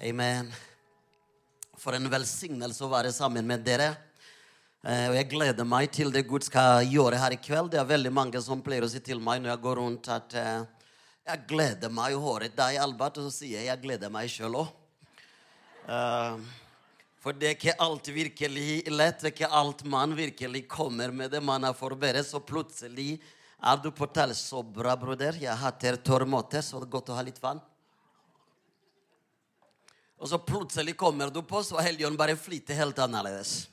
Amen. For en velsignelse å være sammen med dere. Eh, Og jeg gleder meg til det Gud skal gjøre her i kveld. Det er veldig mange som pleier å si til meg når jeg går rundt, at eh, jeg gleder meg å høre deg, Albert. Og så sier jeg jeg gleder meg sjøl òg. For det er ikke alt virkelig lett. Det er ikke alt man virkelig kommer med det man har forberedt. Så plutselig er du på tall Så bra, broder. Jeg hater tørrmåte, så det er godt å ha litt vann. Og så plutselig kommer du på, så Helligånden bare flyter helt annerledes.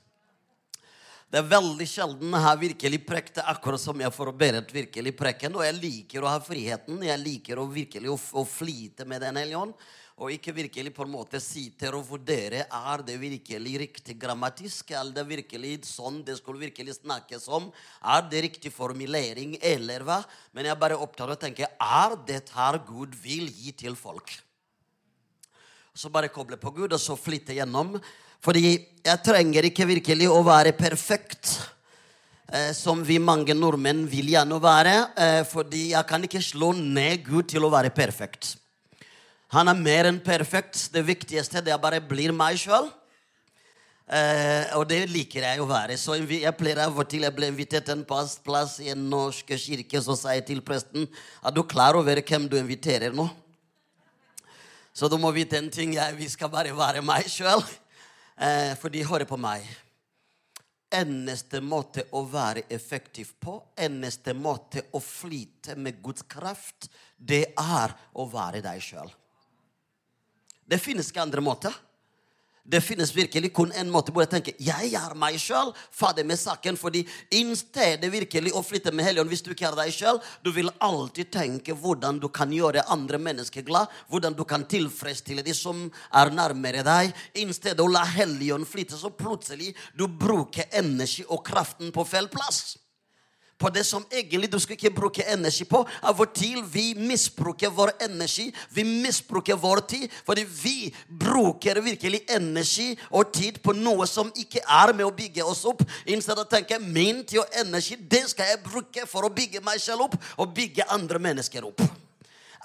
Det er veldig sjelden jeg har virkelig prekt akkurat som jeg forberedt virkelig preken. Og jeg liker å ha friheten. Jeg liker å virkelig å, å flyte med Den hellige. Og ikke virkelig på en måte si til og vurdere er det virkelig riktig grammatisk. Er det virkelig sånn det skulle virkelig snakkes om? Er det riktig formulering, eller hva? Men jeg er bare opptatt av å tenke er dette her Gud vil gi til folk? Så bare koble på Gud, og så flytte gjennom. Fordi jeg trenger ikke virkelig å være perfekt. Eh, som vi mange nordmenn vil gjerne være. Eh, fordi jeg kan ikke slå ned Gud til å være perfekt. Han er mer enn perfekt. Det viktigste det er bare blir meg sjøl. Eh, og det liker jeg å være. Så jeg pleier av og til Jeg ble invitert til en plass, i en norsk kirke. Så sa jeg til presten er du klar over hvem du inviterer nå. Så du må vite en ting. Jeg, vi skal bare være meg sjøl. Eh, for de hører på meg. Eneste måte å være effektiv på, eneste måte å flyte med Guds kraft, det er å være deg sjøl. Det finnes ikke andre måter. Det finnes virkelig kun en måte hvor jeg tenker jeg er meg sjøl. Ferdig med saken. fordi i stedet virkelig å flytte med Helligånd hvis du ikke er deg sjøl, du vil alltid tenke hvordan du kan gjøre andre mennesker glad. Hvordan du kan tilfredsstille de som er nærmere deg. I stedet å la Helligånd flytte, så plutselig du bruker energi og kraften på feil plass på det som egentlig du skal ikke bruke energi på. Av og til vi misbruker vår energi, vi misbruker vår tid. Fordi vi bruker virkelig energi og tid på noe som ikke er med å bygge oss opp. Istedenfor å tenke min tid og energi det skal jeg bruke for å bygge meg selv opp og bygge andre mennesker opp.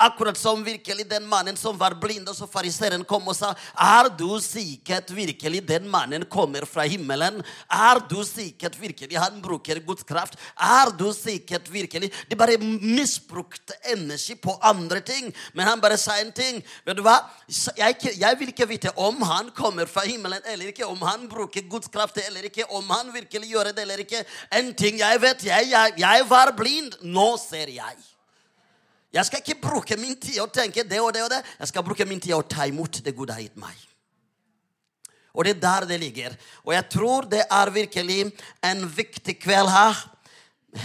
Akkurat som virkelig den mannen som var blind, og så fariseeren kom og sa Er du sikkert virkelig den mannen kommer fra himmelen? Er du sikkert virkelig han bruker Guds kraft? Er du sikkert virkelig De bare misbrukte energi på andre ting. Men han bare sa en ting. Vet du hva? Jeg, jeg vil ikke vite om han kommer fra himmelen eller ikke, om han bruker Guds kraft eller ikke, om han virkelig gjør det eller ikke. En ting jeg vet, jeg, jeg, jeg var blind. Nå ser jeg. Jeg skal ikke bruke min tid og tenke det og det og det. Jeg skal bruke min tid og ta imot det Gud har gitt meg. Og det er der det ligger. Og jeg tror det er virkelig en viktig kveld her.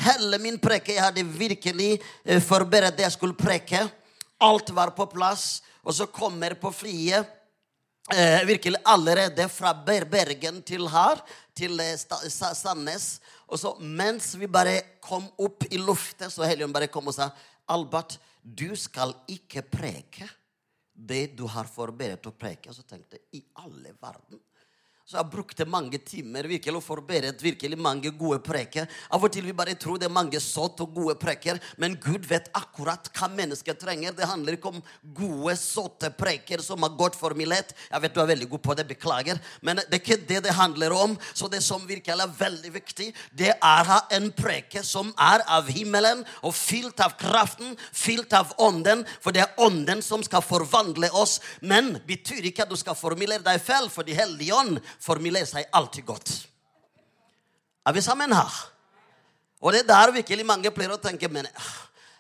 Hele min preke, jeg hadde virkelig eh, forberedt det jeg skulle preke. Alt var på plass. Og så kommer på frie eh, virkelig allerede fra Bergen til her, til eh, Sandnes. Og så mens vi bare kom opp i luftet, så Helion bare kom og sa Albert, du skal ikke preke det du har forberedt å preke. Så tenkte jeg, i alle verden. Så jeg brukte mange timer virkelig og forberedt virkelig mange gode preker. Av og til vi bare tror det er mange sått og gode preker, men Gud vet akkurat hva mennesket trenger. Det handler ikke om gode, såtte preker som har gått for formulert. Jeg vet du er veldig god på det, beklager. Men det er ikke det det handler om. Så det som virkelig er veldig viktig, det er å ha en preke som er av himmelen og fylt av kraften, fylt av ånden. For det er ånden som skal forvandle oss. Men betyr ikke at du skal formulere deg feil, for De hellige ånd formulerer seg alltid godt. Er vi sammen her? Og det er der virkelig mange pleier å tenke men,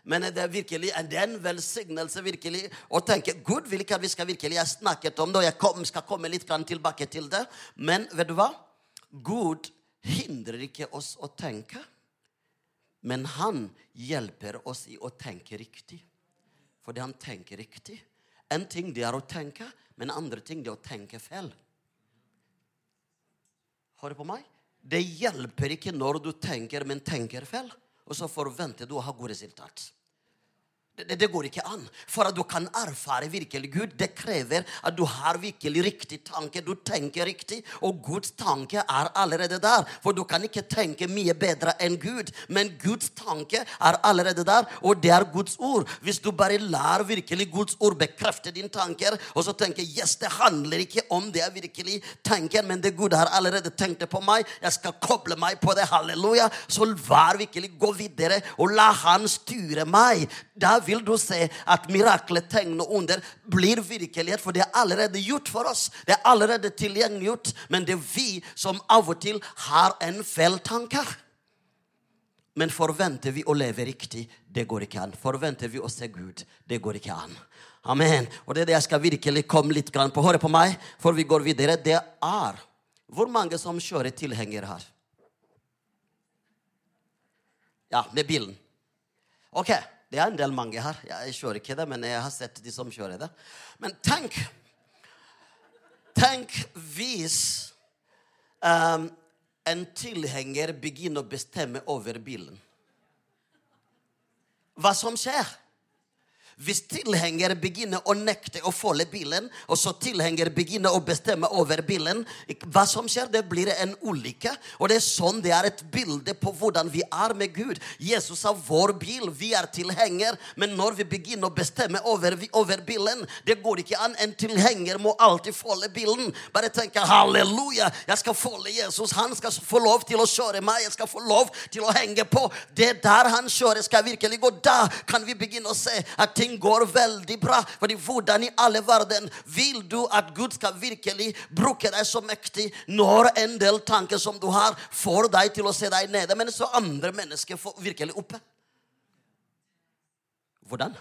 men det er virkelig det er en velsignelse virkelig å tenke Gud vil ikke at vi skal virkelig Jeg snakket om det, og jeg kom, skal komme litt tilbake til det. Men vet du hva? Gud hindrer ikke oss å tenke. Men han hjelper oss i å tenke riktig. Fordi han tenker riktig. En ting det er å tenke, men andre ting det er å tenke feil. Hører på meg? Det hjelper ikke når du tenker, men tenker feil. Og så forventer du å ha gode resultat. Det, det, går ikke an. For at du kan erfare virkelig Gud, det krever at du har virkelig riktig tanke. Du tenker riktig, og Guds tanke er allerede der. For du kan ikke tenke mye bedre enn Gud, men Guds tanke er allerede der, og det er Guds ord. Hvis du bare lar virkelig Guds ord bekrefte dine tanker, og så tenker yes, det handler ikke om det jeg virkelig tenker, men det Gud har allerede tenkt på meg, jeg skal koble meg på det, halleluja, så vær virkelig gå videre, og la Han styre meg. Da vil du se at miraklet, tegn og under blir virkelighet. For det er allerede gjort for oss. Det er allerede tilgjengeliggjort. Men det er vi som av og til har en feil tanke. Men forventer vi å leve riktig? Det går ikke an. Forventer vi å se Gud? Det går ikke an. Amen. Og det er det jeg skal virkelig komme litt på. Hør på meg, for vi går videre. Det er Hvor mange som kjører tilhenger her? Ja, med bilen. Ok. Det er en del mange her. Jeg kjører ikke det, men jeg har sett de som kjører det. Men tenk Tenk hvis um, en tilhenger begynner å bestemme over bilen. Hva som skjer? Hvis tilhenger begynner å nekte å folde bilen, og så tilhenger begynner å bestemme over bilen, hva som skjer? Det blir en ulykke. Og det er sånn det er et bilde på hvordan vi er med Gud. Jesus har vår bil, vi er tilhenger. Men når vi begynner å bestemme over, over bilen, det går ikke an. En tilhenger må alltid folde bilen. Bare tenke halleluja, jeg skal folde Jesus. Han skal få lov til å kjøre meg. Jeg skal få lov til å henge på. Det der han kjører, skal virkelig gå. Da kan vi begynne å se at ting ting går veldig bra. Fordi hvordan i alle verden vil du at Gud skal virkelig bruke deg så mektig når en del tanker som du har, får deg til å se deg nede, men så andre mennesker får virkelig oppe? Hvordan?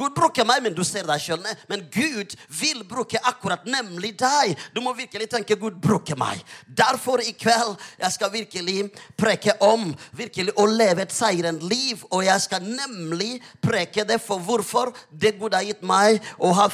Gud bruker meg, men du ser deg sjøl. Men Gud vil bruke akkurat nemlig deg. Du må virkelig tenke Gud bruker meg. Derfor i kveld jeg skal virkelig preke om virkelig å leve et seirende liv. Og jeg skal nemlig preke det for hvorfor det Gud har gitt meg å ha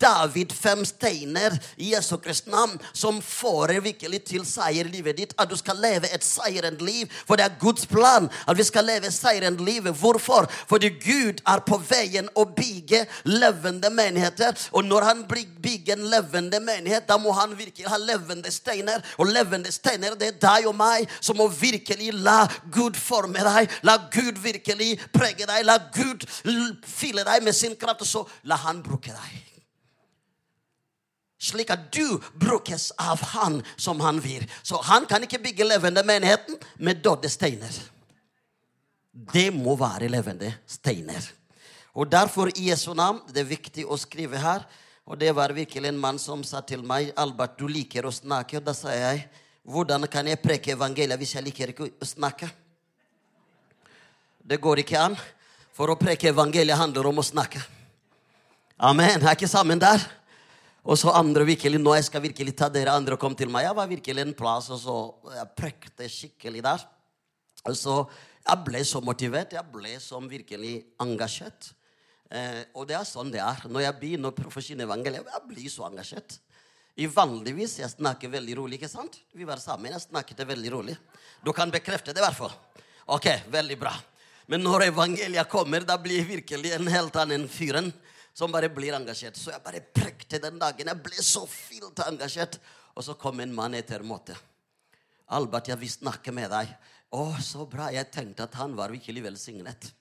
David fem steiner i Jesu Kristi navn som får virkelig til seier i livet ditt. At du skal leve et seirende liv. For det er Guds plan at vi skal leve seirende liv. Hvorfor? Fordi Gud er på veien å bygge levende menigheter. Og når han bygger en levende menighet, da må han virkelig ha levende steiner. Og levende steiner, det er deg og meg som må virkelig la Gud forme deg. La Gud virkelig prege deg. La Gud fylle deg med sin kraft, og så la han bruke deg slik at du brukes av han som han vil. Så han kan ikke bygge levende menigheten med døde steiner. Det må være levende steiner. Og derfor, i Jesu navn, det er viktig å skrive her Og det var virkelig en mann som sa til meg, 'Albert, du liker å snakke.' Og da sa jeg, 'Hvordan kan jeg preke evangeliet hvis jeg liker ikke å snakke?' Det går ikke an. For å preke evangeliet handler om å snakke. Amen. Er ikke sammen der? Og så andre virkelig, nå jeg skal virkelig ta dere andre og komme til meg. Jeg var virkelig en plass, og så jeg prøkte skikkelig der. Og så Jeg ble så motivert. Jeg ble så virkelig engasjert. Eh, og det er sånn det er. Når jeg begynner å forkynne evangeliet, jeg blir så engasjert. I Vanligvis jeg snakker veldig rolig. ikke sant? Vi var sammen. Jeg snakket veldig rolig. Du kan bekrefte det, i hvert fall. Ok, veldig bra. Men når evangeliet kommer, da blir jeg virkelig en helt annen fyren som bare blir engasjert. Så jeg bare prekte den dagen. Jeg ble så filt engasjert. Og så kom en mann etter måte. 'Albert, jeg vil snakke med deg.' 'Å, så bra.' Jeg tenkte at han var virkelig velsignet.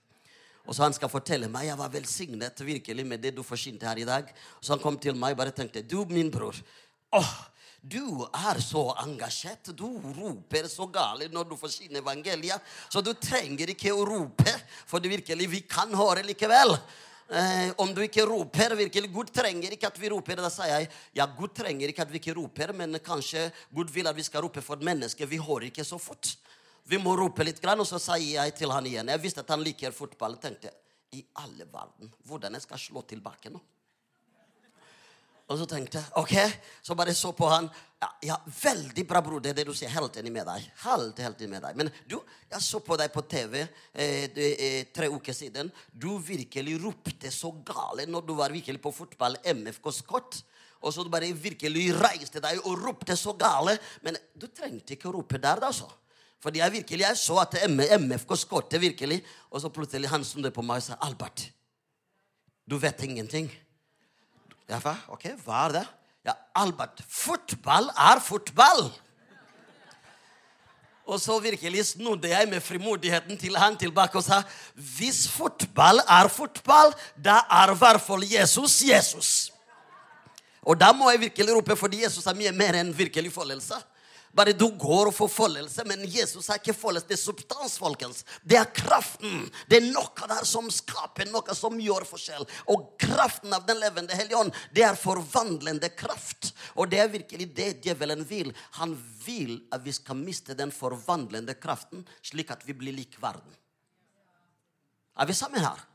Og så han skal fortelle meg jeg var velsignet virkelig med det du forsynte her i dag. Så han kom til meg og bare tenkte 'Du, min bror.' åh, du er så engasjert. Du roper så galt når du forsyner evangeliet. Så du trenger ikke å rope, for virkelig vi kan høre likevel. Eh, om du ikke roper virkelig Gud trenger ikke at vi roper. Da sier jeg ja, Gud trenger ikke at vi ikke roper, men kanskje Gud vil at vi skal rope for mennesker. Vi hører ikke så fort. Vi må rope litt, grann, og så sier jeg til han igjen Jeg visste at han liker fotball. tenkte i alle verden, hvordan jeg skal slå tilbake nå? Og så tenkte jeg ok, så bare så på han. Ja, ja veldig bra, bror. Det er det du sier. Helt enig med deg. Helt, helt enig med deg. Men du, jeg så på deg på TV eh, det, eh, tre uker siden. Du virkelig ropte så gale når du var virkelig på fotball MFK Scott. Og så du bare virkelig reiste deg og ropte så gale. Men du trengte ikke å rope der, da, altså. Fordi jeg virkelig jeg så at MFK skåret virkelig. Og så plutselig han snudde på meg og sa Albert, du vet ingenting. Jeg hva? ok, hva er det? Ja, Albert, fotball er fotball! Og så virkelig snudde jeg med frimodigheten til han tilbake og sa hvis fotball er fotball, da er i hvert fall Jesus Jesus. Og da må jeg virkelig rope, fordi Jesus er mye mer enn virkelig foldelse. Bare du går og får foldelse, men Jesus er ikke foldelse. Det er substans, folkens. Det er kraften. Det er noe der som skaper noe som gjør forskjell. Og kraften av Den levende hellige ånd, det er forvandlende kraft. Og det er virkelig det djevelen vil. Han vil at vi skal miste den forvandlende kraften, slik at vi blir lik verden. Er vi sammen her?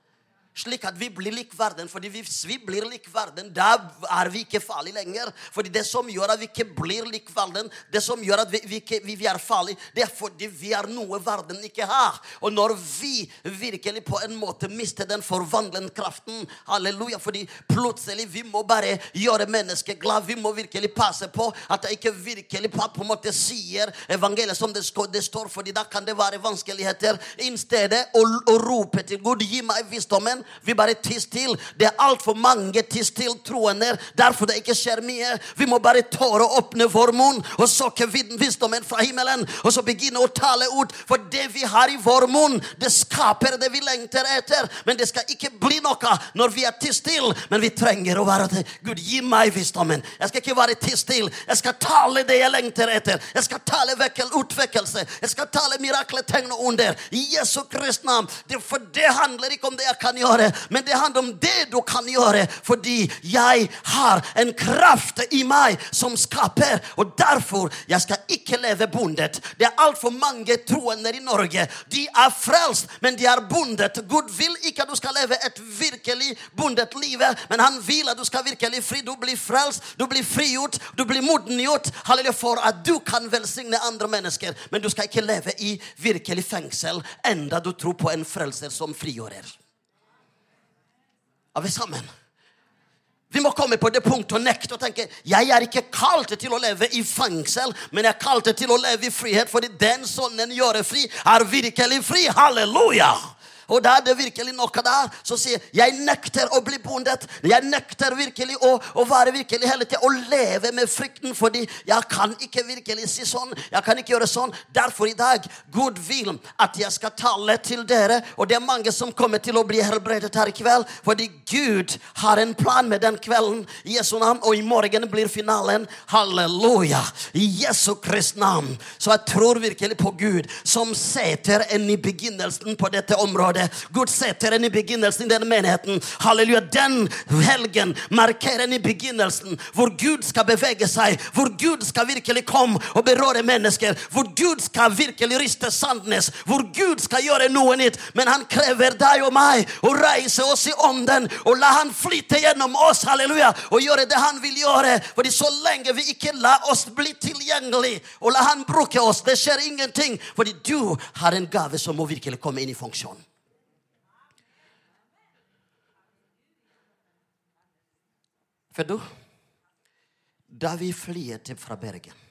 Slik at vi blir lik verden. Fordi hvis vi blir lik verden, da er vi ikke farlige lenger. Fordi det som gjør at vi ikke blir lik verden, det som gjør at vi, vi, ikke, vi, er farlige, det er fordi vi er noe verden ikke har. Og når vi virkelig på en måte mister den forvandlende kraften Halleluja. Fordi plutselig vi må bare gjøre mennesket glad. Vi må virkelig passe på at det ikke virkelig på en måte sier evangeliet som det, det står, fordi da kan det være vanskeligheter. I stedet å rope til Gud, gi meg visdommen vi bare tisser til. Det er altfor mange tisser til troende. Derfor det ikke skjer mye. Vi må bare tåre å åpne vår munn og søke visdommen fra himmelen. Og så begynne å tale ut. For det vi har i vår munn, det skaper det vi lengter etter. Men det skal ikke bli noe når vi er tiss til. Men vi trenger å være til. Gud, gi meg visdommen. Jeg skal ikke være tiss til. Jeg skal tale det jeg lengter etter. Jeg skal tale vekkel, utvekkelse. Jeg skal tale mirakler, tegn og under. I Jesu Kristi navn. For det handler ikke om det jeg kan gjøre gjøre, men det handler om det du kan gjøre, fordi jeg har en kraft i meg som skaper. Og derfor jeg skal ikke leve bondet. Det er altfor mange troende i Norge. De er frelst, men de er bondet. Gud vil ikke at du skal leve et virkelig bondet liv, men han vil at du skal virkelig fri. Du blir frelst, du blir frigjort, du blir modengjort halleluja, for at du kan velsigne andre mennesker. Men du skal ikke leve i virkelig fengsel enda du tror på en frelser som frigjører. Er vi sammen? Vi må komme på det punktet og nekte og tenke jeg er ikke kalt til å leve i fengsel, men jeg er kalt til å leve i frihet, fordi den sønnen gjør fri, er virkelig fri. Halleluja! Og da er det virkelig noe der som sier jeg nekter å bli bondet. Jeg nekter virkelig å, å være virkelig hele tida og leve med frykten, fordi jeg kan ikke virkelig si sånn. Jeg kan ikke gjøre sånn. Derfor i dag Gud vil at jeg skal tale til dere. Og det er mange som kommer til å bli helbredet her i kveld, fordi Gud har en plan med den kvelden. I Jesu navn. Og i morgen blir finalen. Halleluja. I Jesu Kristi navn. Så jeg tror virkelig på Gud, som setter en i begynnelsen på dette området det. Gud setter en i begynnelsen i denne menigheten. Halleluja. Den helgen markerer en i begynnelsen hvor Gud skal bevege seg. Hvor Gud skal virkelig komme og berøre mennesker. Hvor Gud skal virkelig riste Sandnes. Hvor Gud skal gjøre noe nytt. Men han krever deg og meg å reise oss i ånden og la han flyte gjennom oss. Halleluja. Og gjøre det han vil gjøre. Fordi så lenge vi ikke lar oss bli tilgjengelig og la han bruke oss, det skjer ingenting. Fordi du har en gave som må virkelig komme inn i funksjon. For du, da vi flyet fra Bergen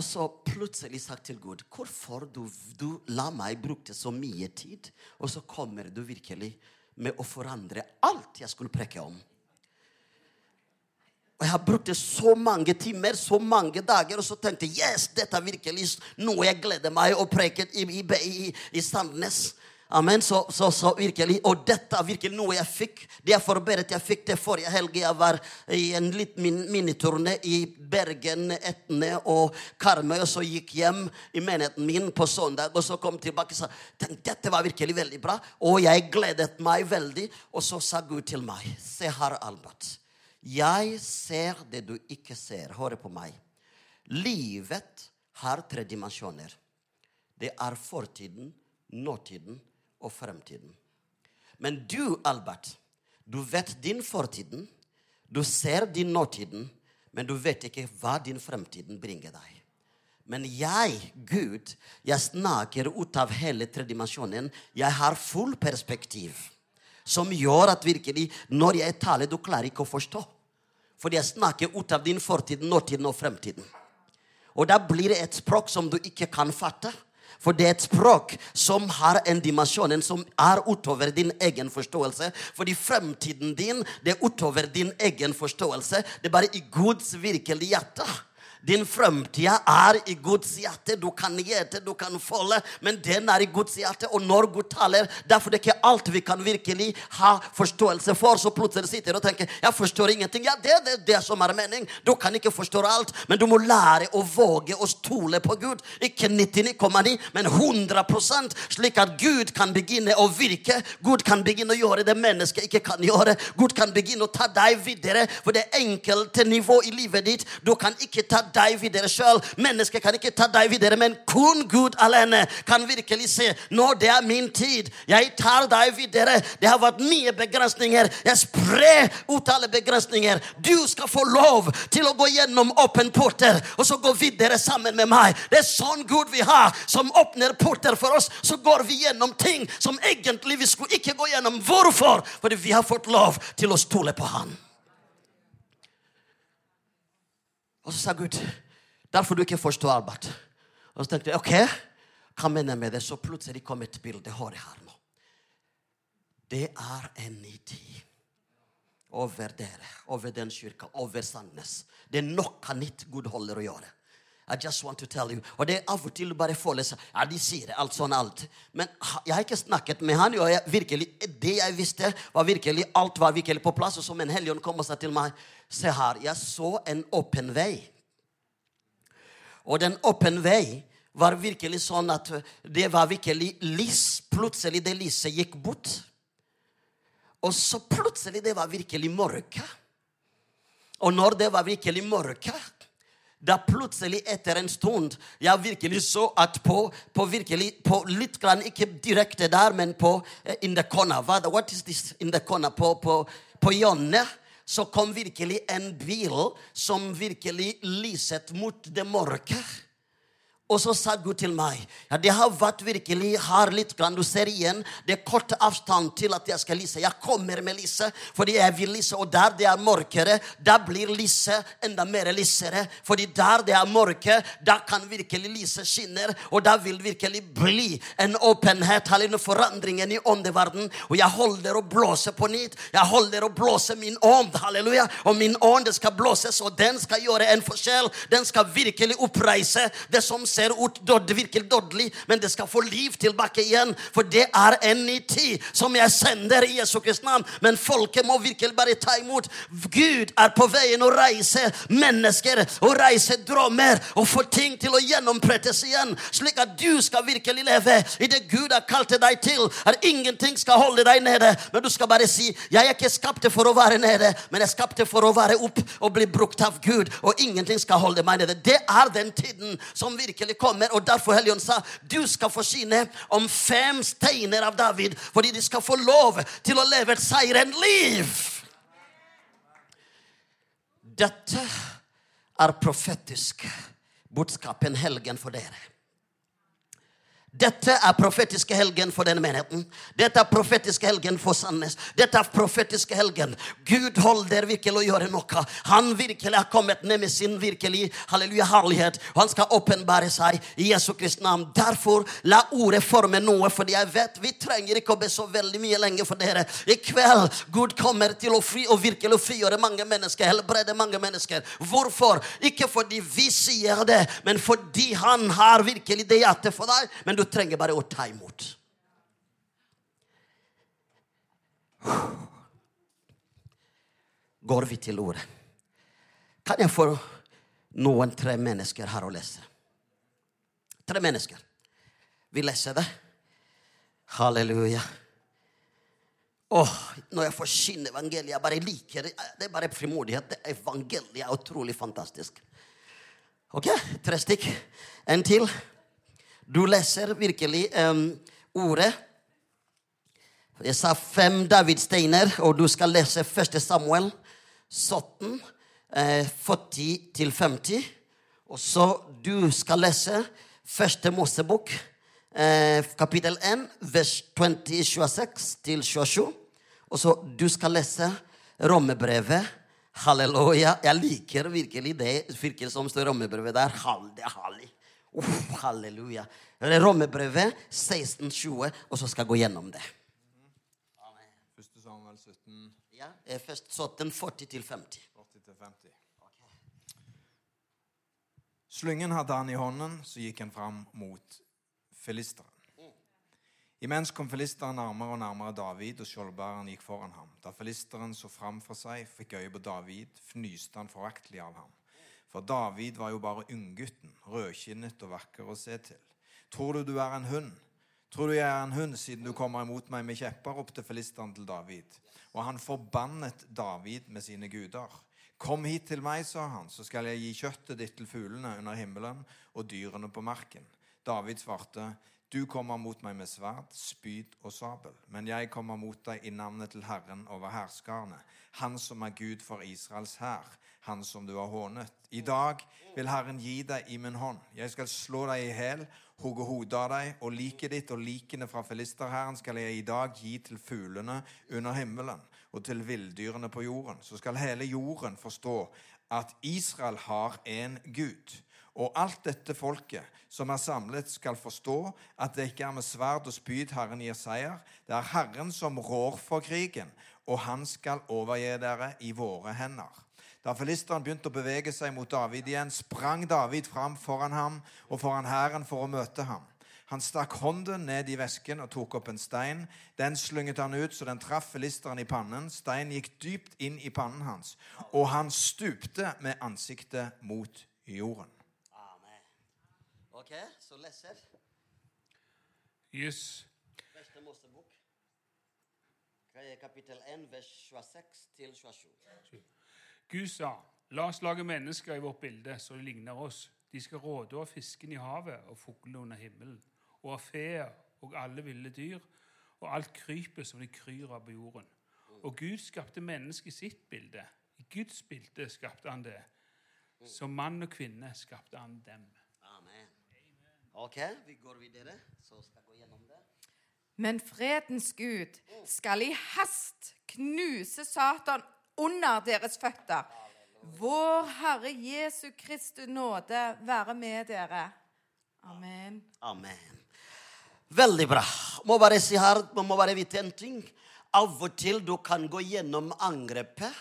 og så plutselig sagt til Gud Hvorfor du, du la meg bruke så mye tid, og så kommer du virkelig med å forandre alt jeg skulle preke om? Og Jeg har brukt så mange timer, så mange dager, og så tenkte jeg yes, dette er virkelig noe jeg gleder meg å preke i, i, i, i Sandnes. Amen. Så, så, så, virkelig, Og dette er virkelig noe jeg fikk. Det jeg forberedt, jeg fikk det forrige helg. Jeg var i en liten min, miniturné i Bergen, Etne og Karmøy. Og så gikk hjem i menigheten min på søndag og så kom tilbake og sa Tenk, dette var virkelig veldig bra. Og jeg gledet meg veldig. Og så sa Gud til meg, se her, Albert. Jeg ser det du ikke ser. Hør på meg. Livet har tre dimensjoner. Det er fortiden, nåtiden og fremtiden. Men du, Albert, du vet din fortiden, du ser din nåtiden, men du vet ikke hva din fremtiden bringer deg. Men jeg, Gud, jeg snakker ut av hele tredimensjonen. Jeg har full perspektiv. Som gjør at virkelig, når jeg taler, du klarer ikke å forstå. Fordi jeg snakker ut av din fortid, nåtiden og fremtiden. Og da blir det et språk som du ikke kan fatte. For det er et språk som har en dimensjon som er utover din egen forståelse. Fordi fremtiden din det er utover din egen forståelse. Det er bare i Guds virkelige hjerte. Din fremtid er i Guds hjerte. Du kan gjete, du kan folde, men den er i Guds hjerte. Og når Gud taler, derfor det er ikke alt vi kan virkelig ha forståelse for. Så plutselig sitter du og tenker jeg forstår ingenting. Ja, det er det, det, som er mening. Du kan ikke forstå alt, men du må lære å våge å stole på Gud. Ikke 99,9, men 100 slik at Gud kan begynne å virke. Gud kan begynne å gjøre det mennesket ikke kan gjøre. Gud kan begynne å ta deg videre, for det enkelte nivå i livet ditt. Du kan ikke ta deg videre sjøl. Mennesket kan ikke ta deg videre, men kun Gud alene kan virkelig se når det er min tid. Jeg tar deg videre. Det har vært mye begrensninger. Jeg sprer ut alle begrensninger. Du skal få lov til å gå gjennom åpen porter og så gå videre sammen med meg. Det er sånn Gud vi har, som åpner porter for oss. Så går vi gjennom ting som egentlig vi skulle ikke gå gjennom. Hvorfor? Fordi vi har fått lov til å stole på Han. Og så sa Gud derfor du ikke forstår Albert. Og så tenkte jeg ok, hva mener jeg med det? Så plutselig kom et bilde. Hør her nå. Det er en ny tid over dere, over den kirka, over Sandnes. Det er noe nytt Gud holder å gjøre. I just want to tell you. Og det er av og til bare føles Ja, de sier det, alt sånn alt. Men jeg har ikke snakket med han. Og jeg, virkelig, det jeg visste, var virkelig alt var virkelig på plass. Og som en helgen kom og sa til meg Se her, jeg så en åpen vei. Og den åpen vei var virkelig sånn at det var virkelig lys. Plutselig det lyset gikk bort. Og så plutselig det var virkelig mørke. Og når det var virkelig mørke da plutselig, etter en stund, jeg virkelig så at på, på virkelig, på litt grann, Ikke direkte der, men på uh, in the corner. What is this in the corner? På, på, på hjørnet så kom virkelig en bil som virkelig lyset mot det mørke. Og så sa Gud til meg ja, det har vært virkelig her litt. Grann. Du ser igjen det er kort avstand til at jeg skal lyse. Jeg kommer med lyset fordi jeg vil lyse. Og der det er mørkere, da blir lyset enda mer lysere. Fordi der det er mørke, da kan virkelig lyset skinne. Og da vil virkelig bli en åpenhet, en forandringen i åndeverden. Og jeg holder å blåse på nytt. Jeg holder å blåse min ånd. Halleluja. Og min ånd skal blåses, og den skal gjøre en forskjell. Den skal virkelig oppreise det som ser ser ut det virkelig dårlig, men det skal få liv tilbake igjen. For det er en ny tid som jeg sender i Jesu Kristi navn. Men folket må virkelig bare ta imot. Gud er på veien å reise mennesker og reise drømmer og få ting til å gjennomprettes igjen, slik at du skal virkelig leve i det Gud har kalt deg til. At ingenting skal holde deg nede, men du skal bare si 'Jeg er ikke skapt for å være nede, men jeg er skapt for å være opp og bli brukt av Gud', og ingenting skal holde meg nede. Det er den tiden som virkelig virkelig kommer. Og derfor Helligånd sa du skal få forsyne om fem steiner av David, fordi de skal få lov til å leve et seirende liv. Dette er profetisk budskap en helgen for dere. Dette er profetiske helgen for denne menigheten. Dette er profetiske helgen for Sandnes. Dette er profetiske helgen. Gud holder virkelig å gjøre noe. Han virkelig har kommet ned med sin virkelig halleluja herlighet. Han skal åpenbare seg i Jesu Kristi navn. Derfor la ordet forme noe, for jeg vet vi trenger ikke å be så veldig mye lenger for dere. I kveld Gud kommer til å fri og virkelig frigjøre mange mennesker, helbrede mange mennesker. Hvorfor? Ikke fordi vi sier det, men fordi han har virkelig det hjertet for deg. Men du trenger bare å ta imot. Går vi til ordet? Kan jeg få noen tre mennesker her å lese? Tre mennesker. Vi leser det. Halleluja. Åh, når jeg forkynner evangeliet, jeg bare liker det. Det er bare frimodighet. Det evangeliet er utrolig fantastisk. Ok, tre stykk. En til. Du leser virkelig um, ordet. Jeg sa fem Davidsteiner, og du skal lese 1. Samuel 17, eh, 40-50. Og så du skal lese 1. Mosebok, eh, kapittel 1, vers 20, 26 27. Og så du skal lese Rommebrevet Halleluja. Jeg liker virkelig det virkelig som står i rommebrevet der. Hall- Det. Uff, halleluja. Rommebrevet 1620, og så skal jeg gå gjennom det. Første Samuel 17, Ja, eh, først 17, 40 til 50. 40-50. Slyngen hadde han i hånden, så gikk han fram mot filisteren. Imens kom filisteren nærmere og nærmere David, og skjoldbæreren gikk foran ham. Da filisteren så fram for seg, fikk øye på David, fnyste han foraktelig av ham. For David var jo bare unggutten, rødkinnet og vakker å se til. Tror du du er en hund? Tror du jeg er en hund siden du kommer imot meg med kjepper? ropte filisteren til David. Og han forbannet David med sine guder. Kom hit til meg, sa han, så skal jeg gi kjøttet ditt til fuglene under himmelen og dyrene på marken. David svarte, du kommer mot meg med sverd, spyd og sabel, men jeg kommer mot deg i navnet til Herren over herskarene, Han som er Gud for Israels hær, Han som du har hånet. I dag vil Herren gi deg i min hånd. Jeg skal slå deg i hæl, hugge hodet av deg, og liket ditt og likene fra filisterhæren skal jeg i dag gi til fuglene under himmelen og til villdyrene på jorden. Så skal hele jorden forstå at Israel har en Gud. Og alt dette folket som er samlet, skal forstå at det ikke er med sverd og spyd Herren gir seier. Det er Herren som rår for krigen, og han skal overgi dere i våre hender. Da filisteren begynte å bevege seg mot David igjen, sprang David fram foran ham og foran hæren for å møte ham. Han stakk hånden ned i vesken og tok opp en stein. Den slynget han ut, så den traff filisteren i pannen. Steinen gikk dypt inn i pannen hans, og han stupte med ansiktet mot jorden. Ok, så leser Yes. Første Mosebok. Kapittel 1, vers 26 til 27. Gud sa, la oss lage mennesker i vårt bilde, så de ligner oss. De skal råde over fisken i havet og fuglene under himmelen, og av feer og alle ville dyr, og alt krypet som de kryr av på jorden. Og Gud skapte mennesket i sitt bilde. I Guds bilde skapte han det. Som mann og kvinne skapte han dem. Ok, vi går videre. Så skal gå gjennom det. Men fredens Gud skal i hast knuse Satan under deres føtter. Vår Herre Jesu Kristi nåde være med dere. Amen. Amen. Veldig bra. Må bare si her, man må bare vite en ting. Av og til du kan gå gjennom angrepet,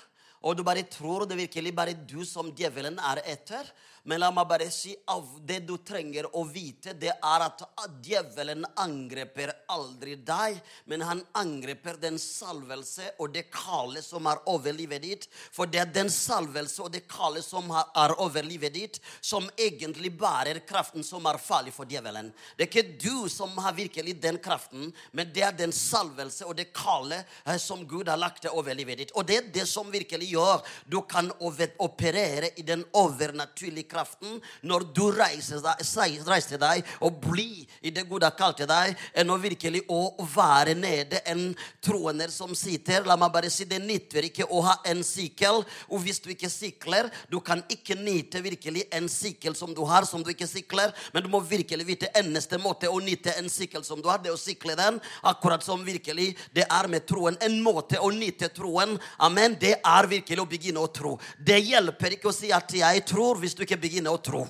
og du bare tror det virkelig bare du som djevelen er etter. Men la meg bare si av det du trenger å vite, det er at djevelen angriper aldri deg, men han angriper den salvelse og det kallet som er over livet ditt. For det er den salvelse og det kallet som er over livet ditt, som egentlig bærer kraften som er farlig for djevelen. Det er ikke du som har virkelig den kraften, men det er den salvelse og det kallet eh, som Gud har lagt over livet ditt. Og det er det som virkelig gjør du kan operere i den overnaturlige kraften når du reiser deg, og blir i det Gud har kalt deg, enn å virkelig å være nede en troende som sitter. La meg bare si det nytter ikke å ha en sykkel, og hvis du ikke sykler, du kan ikke nyte virkelig en sykkel som du har, som du ikke sykler, men du må virkelig vite eneste måte å nyte en sykkel som du har, det er å sykle den, akkurat som virkelig det er med troen. En måte å nyte troen, amen, det er virkelig å begynne å tro. Det hjelper ikke å si at jeg tror, hvis du ikke begynner å tro.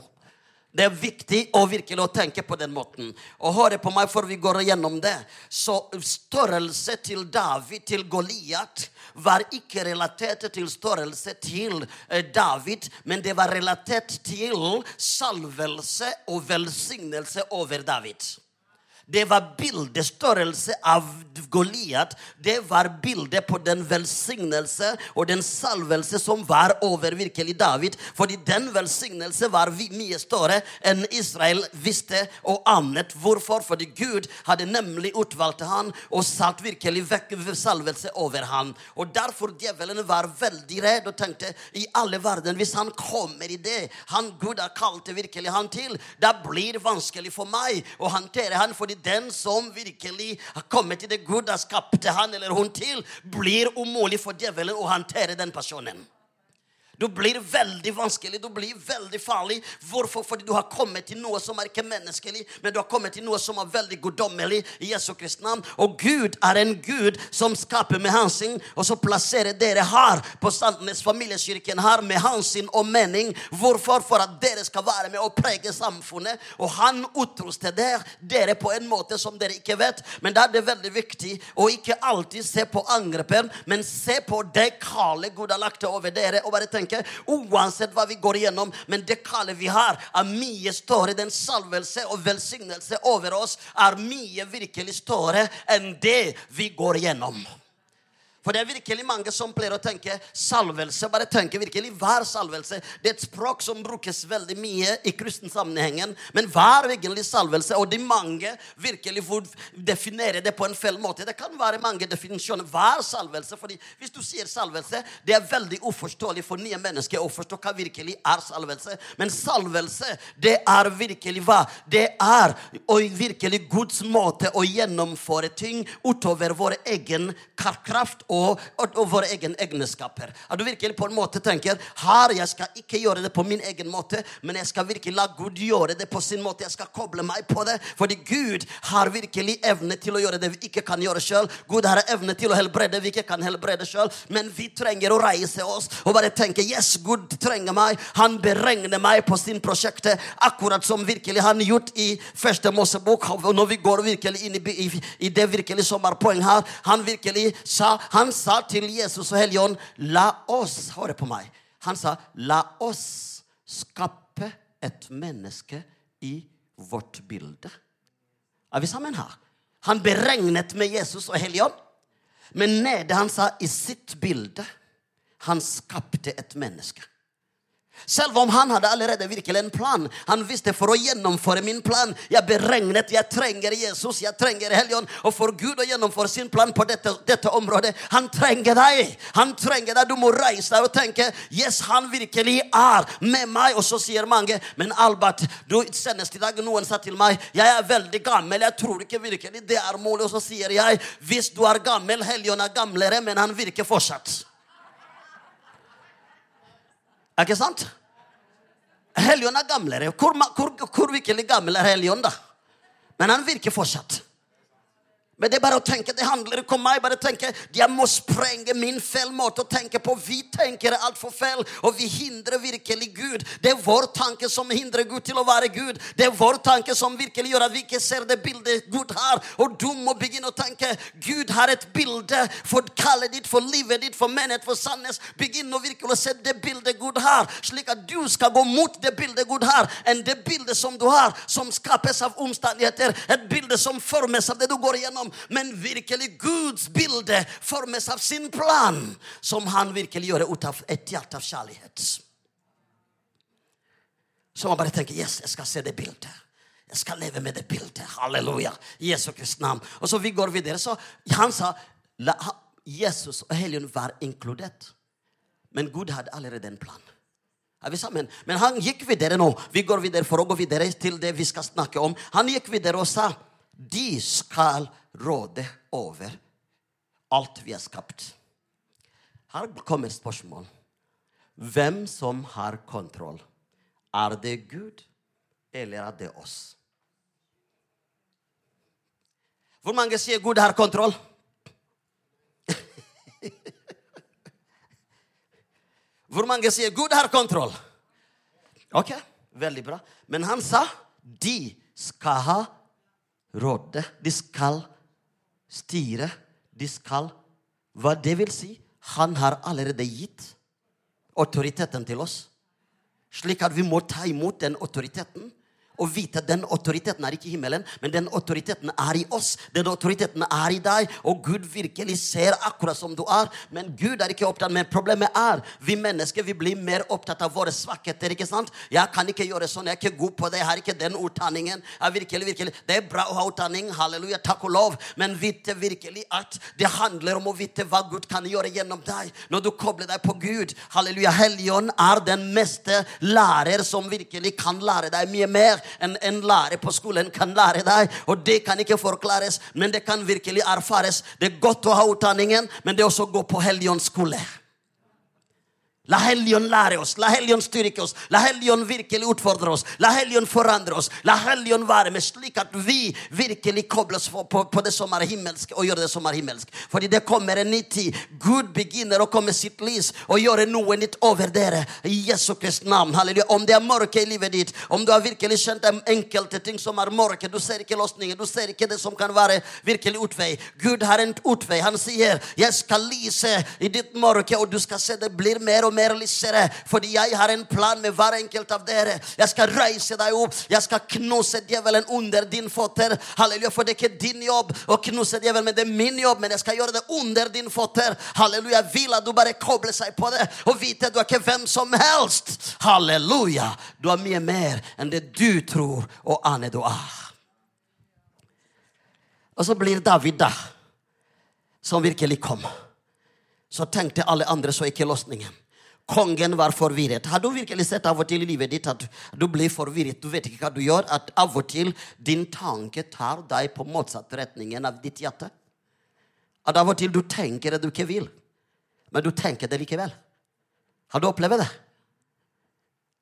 Det er viktig å virkelig tenke på den måten. Og høre på meg før vi går gjennom det. Så størrelse til David, til Goliat, var ikke relatert til størrelse til eh, David, men det var relatert til salvelse og velsignelse over David. Det var bildestørrelse av Goliat. Det var bildet på den velsignelse og den salvelse som var over virkelig David. Fordi den velsignelse var mye større enn Israel visste og anet. Hvorfor? Fordi Gud hadde nemlig utvalgt han og satt virkelig vekk salvelse over han. Og derfor djevelen var veldig redd og tenkte i alle verden hvis han kommer i det han Gud har kalt virkelig han til, da blir det vanskelig for meg å håndtere han. fordi den som virkelig har kommet til det Gud har skapt han eller hun til, blir umulig for djevelen å håndtere den personen. Du blir veldig vanskelig, du blir veldig farlig. Hvorfor? Fordi du har kommet til noe som er ikke menneskelig, men du har kommet til noe som er veldig guddommelig i Jesu Kristi navn. Og Gud er en Gud som skaper med hensyn, og så plasserer dere her på Sandnes familiekirken her med hensyn og mening. Hvorfor? For at dere skal være med og prege samfunnet. Og han utruster der, dere på en måte som dere ikke vet. Men da er det veldig viktig å ikke alltid se på angrepen, men se på det kallet Gud har lagt over dere. og bare tenke uansett hva vi går igjennom, men det kallet vi har, er mye større. Den salvelse og velsignelse over oss er mye virkelig større enn det vi går igjennom. For det er virkelig mange som pleier å tenke salvelse. Bare tenke virkelig, Hva er salvelse? Det er et språk som brukes veldig mye i kristen sammenhengen. Men hva er egentlig salvelse? Og de mange virkelig får definere det på en feil måte. Det kan være mange definisjoner. Hva er salvelse? Fordi Hvis du sier salvelse, det er veldig uforståelig for nye mennesker å forstå hva virkelig er salvelse. Men salvelse, det er virkelig hva? Det er og virkelig Guds måte å gjennomføre ting utover vår egen kraft og, og, og våre egne egenskaper. At du virkelig på en måte tenker her, jeg skal ikke gjøre det på min egen måte, men jeg skal virkelig la Gud gjøre det på sin måte. Jeg skal koble meg på det. Fordi Gud har virkelig evne til å gjøre det vi ikke kan gjøre sjøl. Gud har evne til å helbrede vi ikke kan helbrede sjøl. Men vi trenger å reise oss og bare tenke yes, Gud trenger meg. Han beregner meg på sin prosjekt, akkurat som virkelig han gjort i første Mosebok. Når vi går virkelig inn i, i, i det virkelig som er poeng her, han virkelig sa han sa til Jesus og Helligånd, la oss Hør på meg. Han sa, la oss skape et menneske i vårt bilde. Er vi sammen her? Han beregnet med Jesus og Helligånd. Men nede han sa i sitt bilde. Han skapte et menneske. Selv om han hadde allerede virkelig en plan. Han visste for å gjennomføre min plan. Jeg beregnet jeg trenger Jesus, jeg trenger Helligånd. Og for Gud å gjennomføre sin plan på dette, dette, området Han trenger deg. Han trenger deg. Du må reise deg og tenke Yes, han virkelig er med meg. Og så sier mange Men Albert, du, senest i dag noen sa til meg Jeg er veldig gammel. Jeg tror ikke virkelig det er mulig. Og så sier jeg hvis du er gammel, Helligånd er gamlere, men han virker fortsatt. Er ikke sant? Helion er gamlere. Hvor, hvor, hvor virkelig gammel er Helion da? Men han virker fortsatt. Men det er bare å tenke, det handler ikke om meg. bare tenke, Jeg må sprenge min feil måte å tenke på. Vi tenker altfor feil, og vi hindrer virkelig Gud. Det er vår tanke som hindrer Gud til å være Gud. Det er vår tanke som virkelig gjør at vi ikke ser det bildet Gud har. Og du må begynne å tenke Gud har et bilde for kallet ditt, for livet ditt, for menighet, for sannhet. Begynn å virkelig se det bildet Gud har, slik at du skal gå mot det bildet Gud har, enn det bildet som du har, som skapes av omstendigheter. Et bilde som formes av det du går igjennom men virkelig Guds bilde formes av sin plan, som han virkelig gjør ut av et hjerte av kjærlighet. Så man bare tenker yes, jeg skal se det bildet. Jeg skal leve med det bildet. Halleluja. Jesu Kristi navn. Og så vi går videre. Så han sa la, Jesus og Helligånd var inkludert. Men Gud hadde allerede en plan. Er vi sammen? Men han gikk videre nå. Vi går videre for å gå videre til det vi skal snakke om. Han gikk videre og sa de skal råde over alt vi har skapt. Her kommer spørsmål. Hvem som har kontroll? Er det Gud, eller er det oss? Hvor mange sier Gud har kontroll? Hvor mange sier Gud har kontroll? Ok, veldig bra. Men han sa de skal ha råde. De skal styre. De skal Hva det vil si? Han har allerede gitt autoriteten til oss. Slik at vi må ta imot den autoriteten og vite at den autoriteten er ikke i himmelen, men den autoriteten er i oss. Den autoriteten er i deg, og Gud virkelig ser akkurat som du er. Men Gud er ikke opptatt. Men problemet er vi mennesker vi blir mer opptatt av våre svakheter. ikke sant? Jeg kan ikke gjøre sånn, jeg er ikke god på det, jeg har ikke den utdanningen. Virkelig, virkelig, Det er bra å ha utdanning, halleluja, takk og lov, men vite virkelig at det handler om å vite hva Gud kan gjøre gjennom deg. Når du kobler deg på Gud, halleluja, Helligånd er den meste lærer som virkelig kan lære deg mye mer en, en lærer på skolen kan lære deg. Og det kan ikke forklares, men det kan virkelig erfares. Det er godt å ha utdanningen, men det er også å gå på Helligåndsskole. La Helligånd lære oss, la Helligånd styrke oss, la Helligånd virkelig utfordre oss. La Helligånd forandre oss, la Helligånd være med, slik at vi virkelig kobles på, på, på det som er himmelsk, og gjør det som er himmelsk. Fordi det kommer en ny tid. Gud begynner å komme sitt lys og gjøre noe nytt over dere. I Jesu Kristi navn. Halleluja. Om det er mørke i livet ditt, om du har virkelig kjent enkelte ting som er mørke, du ser ikke løsninger, du ser ikke det som kan være virkelig utvei. Gud har en utvei. Han sier, 'Jeg skal lyse i ditt mørke', og du skal se det blir mer og mer mer lysere, fordi jeg har en plan med hver enkelt av dere. Jeg skal reise deg opp. Jeg skal knuse djevelen under din føtter. Halleluja, for det er ikke din jobb å knuse djevelen, men det er min jobb. Men jeg skal gjøre det under din føtter. Halleluja. Jeg vil at du bare kobler seg på det og vite at du er ikke hvem som helst. Halleluja. Du er mye mer enn det du tror og aner du er. Og så blir David, da, som virkelig kom. Så tenkte alle andre så ikke løsningen. Kongen var forvirret. Har du virkelig sett av og til i livet ditt at du blir forvirret? Du vet ikke hva du gjør. At av og til din tanke tar deg på motsatt retningen av ditt hjerte. At av og til du tenker det du ikke vil, men du tenker det likevel. Har du opplevd det?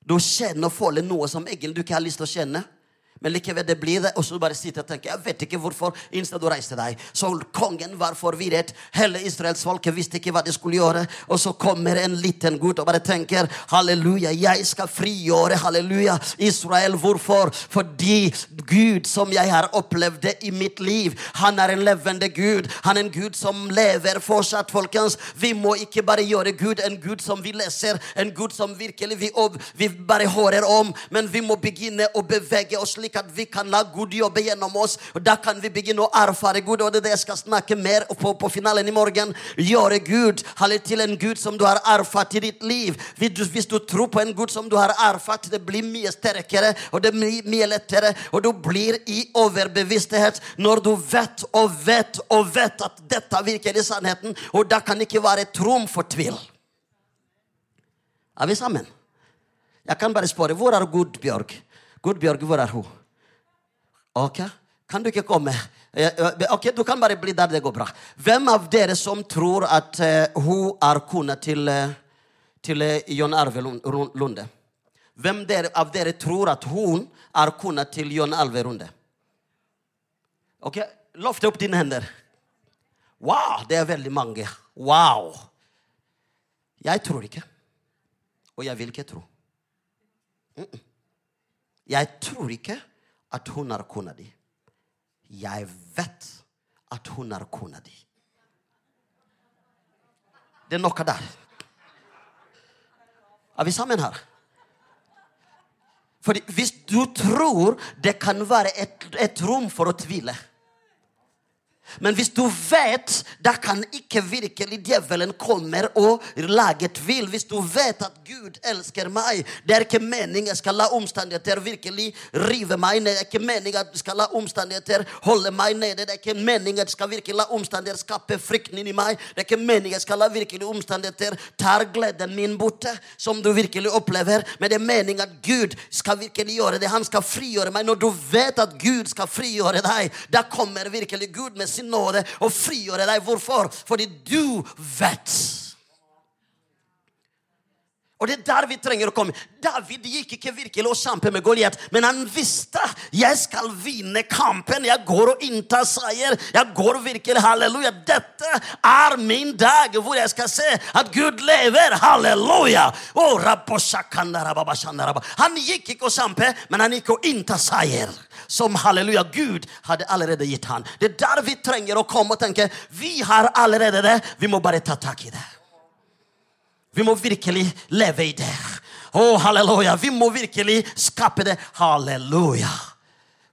Du kjenner og føler noe som egentlig du ikke har lyst til å kjenne. Men likevel, det blir det. Og så bare sitter og tenker jeg vet ikke hvorfor. Innstedet du reiste deg. Så kongen var forvirret. Hele Israels folket visste ikke hva de skulle gjøre. Og så kommer en liten gutt og bare tenker halleluja, jeg skal frigjøre halleluja Israel. Hvorfor? Fordi Gud som jeg har opplevd det i mitt liv, han er en levende Gud. Han er en Gud som lever fortsatt, folkens. Vi må ikke bare gjøre Gud en Gud som vi leser, en Gud som virkelig vi, vi bare hører om, men vi må begynne å bevege oss litt slik at vi kan la Gud jobbe gjennom oss. Og Da kan vi begynne å erfare Gud, og det er det jeg skal snakke mer på, på finalen i morgen. Gjøre Gud til en Gud som du har erfart i ditt liv. Hvis du tror på en Gud som du har erfart, det blir mye sterkere, og det blir mye lettere. Og du blir i overbevissthet når du vet og vet og vet at dette virker i sannheten. Og da kan ikke være et rom for tvil. Er vi sammen? Jeg kan bare spørre hvor er Gud, Bjørg? Gudbjørg, hvor er hun? Ok, Kan du ikke komme? Ok, Du kan bare bli der. Det går bra. Hvem av dere som tror at uh, hun er kona til, til John Arve Lunde? Hvem av dere tror at hun er kona til John Alve Lunde? Ok, Løft opp dine hender. Wow, det er veldig mange. Wow. Jeg tror ikke. Og jeg vil ikke tro. Mm -mm. Jeg tror ikke at hun er kona di. Jeg vet at hun er kona di. Det er noe der. Er vi sammen her? Fordi hvis du tror det kan være et, et rom for å tvile men hvis du vet, da kan ikke virkelig djevelen komme og lage tvil. Hvis du vet at Gud elsker meg, det er ikke meningen jeg skal la omstendigheter virkelig rive meg ned. Det er ikke meningen at jeg skal la omstendigheter holde meg nede. Det er ikke meningen at jeg skal virkelig la omstendigheter skape frykten inni meg. Det er ikke meningen jeg skal la virkelig omstendigheter ta gleden min borte, som du virkelig opplever. Men det er meningen at Gud skal virkelig gjøre det. Han skal frigjøre meg. Når du vet at Gud skal frigjøre deg, da kommer virkelig Gud med sin nåde og frigjøre deg. Hvorfor? Fordi du vet. Og det er der vi trenger å komme. David gikk ikke virkelig og kjempe med Goliat, men han visste jeg skal vinne kampen. Jeg går og inntar seier. Jeg går virkelig, halleluja. Dette er min dag hvor jeg skal se at Gud lever. Halleluja! Han gikk ikke og kjempe, men han gikk og innta seier. Som halleluja, Gud hadde allerede gitt han. Det er der vi trenger å komme og tenke vi har allerede det. Vi må bare ta tak i det. Vi må virkelig leve i det. Å, oh, halleluja. Vi må virkelig skape det. Halleluja.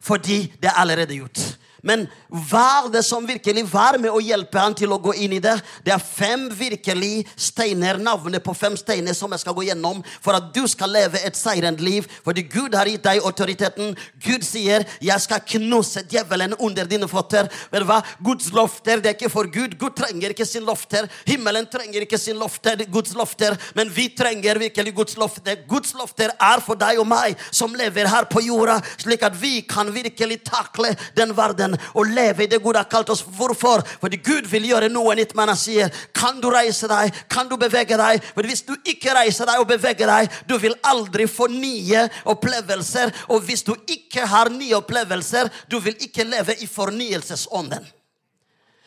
Fordi det er allerede gjort. Men er det som virkelig var med å hjelpe han til å gå inn i det? Det er fem virkelig steiner, navnet på fem steiner som jeg skal gå gjennom for at du skal leve et seirende liv. Fordi Gud har gitt deg autoriteten. Gud sier 'Jeg skal knuse djevelen under dine føtter'. Vet du hva? Guds lofter det er ikke for Gud. Gud trenger ikke sin lofter. Himmelen trenger ikke sin lofter, Guds lofter. Men vi trenger virkelig Guds lofter. Guds lofter er for deg og meg som lever her på jorda, slik at vi kan virkelig takle den verden igjen og leve i det Gud har kalt oss. Hvorfor? Fordi Gud vil gjøre noe nytt. Men han sier, kan du reise deg? Kan du bevege deg? For hvis du ikke reiser deg og beveger deg, du vil aldri få nye opplevelser. Og hvis du ikke har nye opplevelser, du vil ikke leve i fornyelsesånden.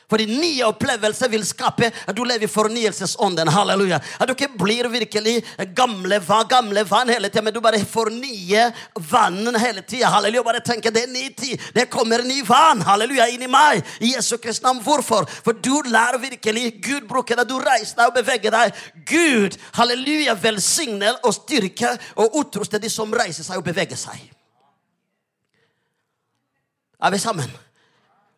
Fordi nye opplevelser vil skape at du lever i fornyelsesånden. Halleluja. At du ikke blir virkelig gamle vann, gamle vann hele tida, men du bare fornyer vannet hele tida. Halleluja. Bare tenker det er ny tid. Det kommer ny vann. Halleluja. Inn i meg. I Jesu Kristi navn. Hvorfor? For du lar virkelig Gud bruke deg. Du reiser deg og beveger deg. Gud, halleluja, velsigner og styrker og utruster de som reiser seg og beveger seg. Er vi sammen?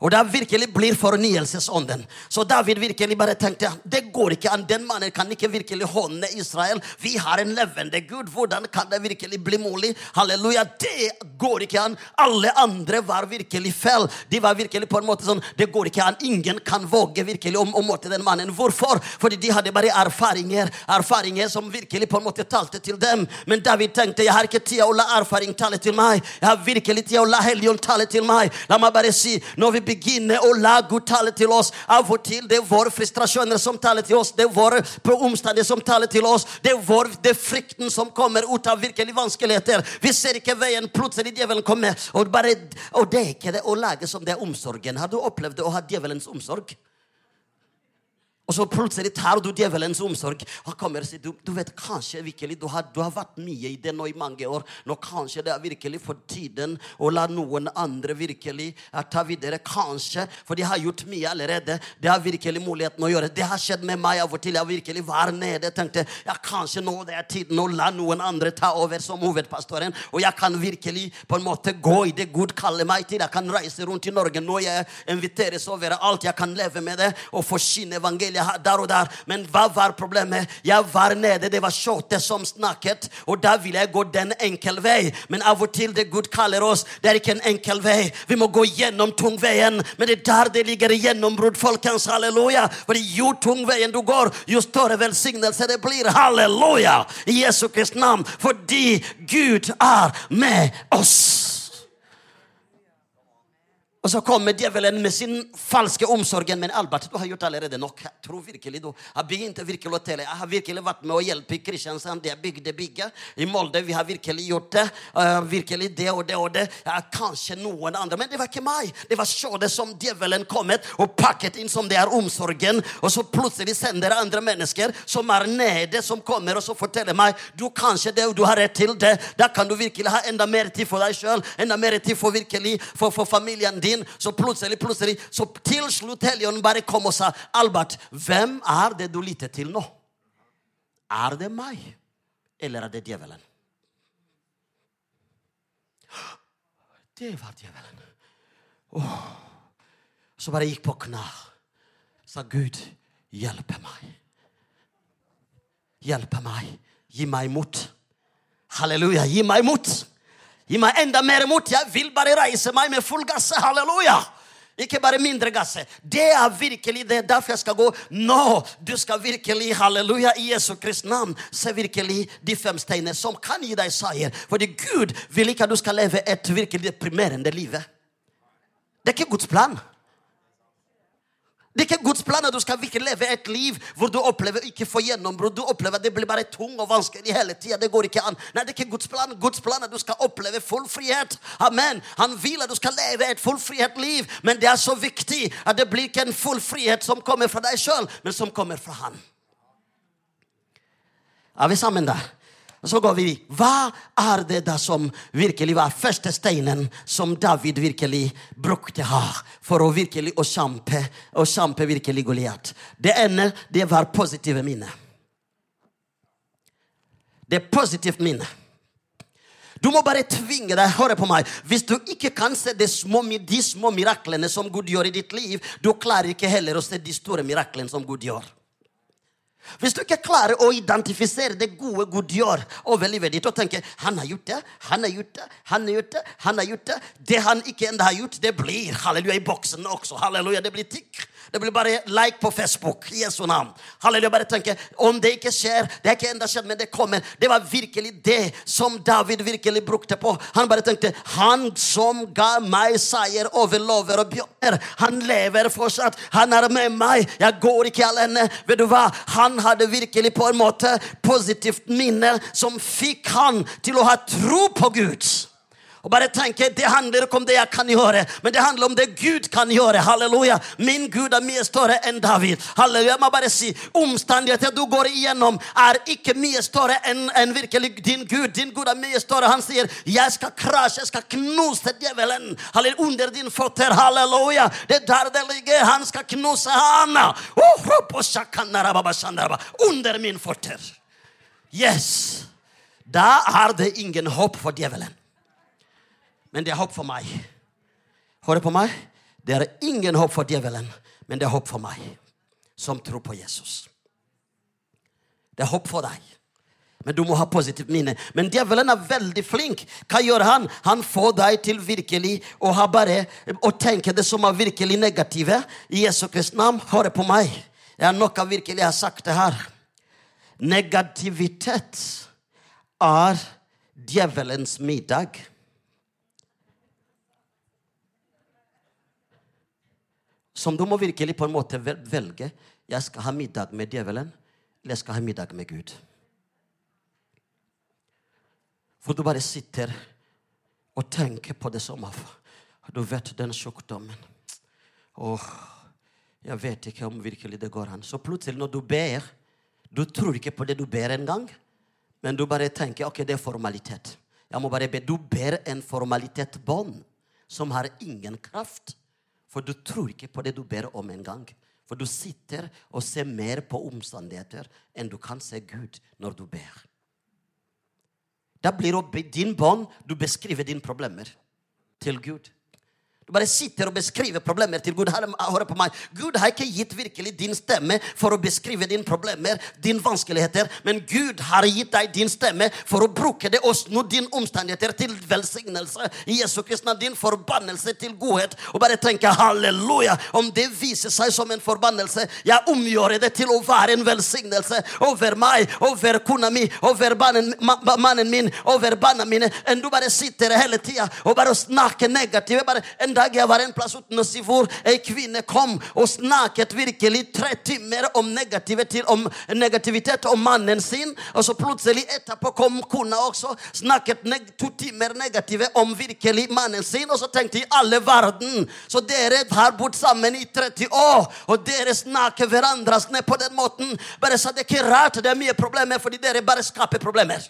Og det virkelig blir fornyelsesånden. Så David virkelig bare tenkte det går ikke an. Den mannen kan ikke virkelig håne Israel. Vi har en levende Gud. Hvordan kan det virkelig bli mulig? Halleluja. Det går ikke an. Alle andre var virkelig feil. De var virkelig på en måte sånn Det går ikke an. Ingen kan våge virkelig om å måte den mannen. Hvorfor? Fordi de hadde bare erfaringer. Erfaringer som virkelig på en måte talte til dem. Men David tenkte jeg har ikke tid å la erfaring tale til meg. Jeg har virkelig tid å la Helligånd tale til meg. La meg bare si når vi begynne å la Gud tale til oss. Av og til det er våre frustrasjoner som taler til oss. Det er våre omstendigheter som taler til oss. Det er, vår, det er frykten som kommer ut av virkelig vanskeligheter. Vi ser ikke veien. Plutselig djevelen kommer. Og, bare, og det er ikke det å lage som det er omsorgen. Har du opplevd å ha djevelens omsorg? Og så plutselig tar du djevelens omsorg. Han kommer og sier du, du vet kanskje virkelig, du har, du har, vært mye i det nå i mange år. Nå kanskje det er virkelig for tiden å la noen andre virkelig ta videre. Kanskje, for de har gjort mye allerede. Det har virkelig muligheten å gjøre. Det har skjedd med meg av og til. Jeg virkelig var nede. tenkte ja, kanskje nå det er tiden å la noen andre ta over som hovedpastoren. Og jeg kan virkelig på en måte gå i det Gud kaller meg til. Jeg kan reise rundt i Norge nå. Jeg inviteres overalt. Jeg kan leve med det og forsyne evangeliet der og der. Men hva var problemet? Jeg var nede, det var Shorte som snakket, og da ville jeg gå den enkel vei. Men av og til det Gud kaller oss, det er ikke en enkel vei. Vi må gå gjennom tungveien. Men det er der det ligger gjennombrudd, folkens. Halleluja. For jo tungveien du går, jo større velsignelse det blir. Halleluja! I Jesu Kristi navn. Fordi Gud er med oss. Og så kommer djevelen med sin falske omsorgen. Men Albert, du har gjort allerede nok. Jeg tror virkelig du har begynt virkelig å telle. Jeg har virkelig vært med å hjelpe Kristiansand. Jeg bygde bygget. I Molde vi har virkelig gjort det. Uh, virkelig det og det og det. Ja, kanskje noen andre. Men det var ikke meg. Det var så det som djevelen kommet og pakket inn som det er omsorgen. Og så plutselig sender andre mennesker som er nede, som kommer og så forteller meg du kanskje det, og du har rett til det. Da kan du virkelig ha enda mer tid for deg sjøl. Enda mer tid for virkelig for, for familien din din. Så plutselig, plutselig, så til slutt Helligånden bare kom og sa, 'Albert, hvem er det du lytter til nå?' Er det meg, eller er det djevelen? Det var djevelen. Oh. Så bare gikk på knær. Sa Gud, hjelpe meg. Hjelpe meg. Gi meg mot. Halleluja, gi meg mot. Gi meg enda mer mot. Jeg vil bare reise meg med full gasse. Halleluja! Ikke bare mindre gasse. Det er virkelig det. Derfor jeg skal gå nå. Du skal virkelig, halleluja, i Jesu Kristi navn, se virkelig de fem steinene som kan gi deg seier. Fordi Gud vil ikke at du skal leve et virkelig deprimerende liv. Det er ikke Guds plan. Det er ikke Guds plan at du skal virkelig leve et liv hvor du opplever ikke få gjennombrudd. Du opplever at det blir bare tung og vanskelig hele tida. Det går ikke an. Nei, det er ikke Guds plan. Guds plan er at du skal oppleve full frihet. Amen. Han vil at du skal leve et full frihet liv, men det er så viktig at det blir ikke en full frihet som kommer fra deg sjøl, men som kommer fra Han. Er vi sammen der? Så går vi Hva er det da som virkelig var første steinen som David virkelig brukte her for å virkelig å kjempe, å kjempe virkelig Goliat? Det ene, det var positive minner. Det er positivt minne. Du må bare tvinge deg. Hør på meg. Hvis du ikke kan se de små, de små miraklene som Gud gjør i ditt liv, du klarer ikke heller å se de store miraklene som Gud gjør. Hvis du ikke klarer å identifisere det gode Gud gjør over livet ditt, og tenker han har gjort det, han har gjort det, han har gjort det, han har gjort det Det han ikke enda har gjort, det blir halleluja i boksen også. halleluja, Det blir tikk. Det blir bare like på Facebook. Jesu navn. Halleluja. Bare tenke, Om det ikke skjer Det er ikke enda skjedd, men det kommer. Det var virkelig det som David virkelig brukte på. Han bare tenkte Han som ga meg seier over lover og bjørner, han lever fortsatt. Han er med meg. Jeg går ikke alene. Vet du hva? Han hadde virkelig på en måte positivt minne som fikk han til å ha tro på Gud. Og bare tenke, Det handler ikke om det jeg kan gjøre, men det handler om det Gud kan gjøre. Halleluja. Min Gud er mye større enn David. Halleluja. Jeg må bare si, Omstendigheter du går igjennom, er ikke mye større enn en virkelig din Gud. Din Gud er mye større. Han sier, 'Jeg skal krasje, jeg skal knuse djevelen Halleluja. under din føtter'. Halleluja. Det er der det ligger. Han skal knuse han. Under min føtter. Yes. Da er det ingen håp for djevelen. Men det er håp for meg. Hører på meg? Det er ingen håp for djevelen, men det er håp for meg som tror på Jesus. Det er håp for deg. Men du må ha positivt minne. Men djevelen er veldig flink. Hva gjør han? Han får deg til virkelig å ha bare å tenke det som er virkelig negative. I Jesu Kristi navn, hør på meg. Det er noe virkelig jeg har sagt det her. Negativitet er djevelens middag. Som du må virkelig på en måte velge. Jeg skal ha middag med djevelen, eller jeg skal ha middag med Gud. For du bare sitter og tenker på det som Du vet den sykdommen. Åh, jeg vet ikke om virkelig det går an. Så plutselig, når du ber Du tror ikke på det du ber engang, men du bare tenker ok, det er formalitet. Jeg må bare be. Du ber en formalitetsbånd som har ingen kraft. For du tror ikke på det du ber om engang. For du sitter og ser mer på omstendigheter enn du kan se Gud når du ber. Da blir din bånd du beskriver dine problemer til Gud. Bare sitter og beskriver problemer til Gud. Hør, på meg. Gud har ikke gitt virkelig din stemme for å beskrive dine problemer, dine vanskeligheter, men Gud har gitt deg din stemme for å bruke det og snu dine omstendigheter til velsignelse. I Jesu Kristi din forbannelse til godhet. Og bare tenke halleluja. Om det viser seg som en forbannelse, jeg omgjør det til å være en velsignelse over meg, over kona mi, over mannen, ma, mannen min, over barna mine. Enn du bare sitter hele tida og bare snakker negativt. Bare, en dag jeg var en plass uten å si hvor ei kvinne kom og snakket virkelig tre timer om, til, om negativitet om mannen sin. Og så plutselig etterpå kom kona også, snakket to timer negative om virkelig mannen sin. Og så tenkte jeg alle verden Så dere har bodd sammen i 30 år, og dere snakker hverandres ned på den måten. Bare så det er ikke rart det er mye problemer, fordi dere bare skaper problemer.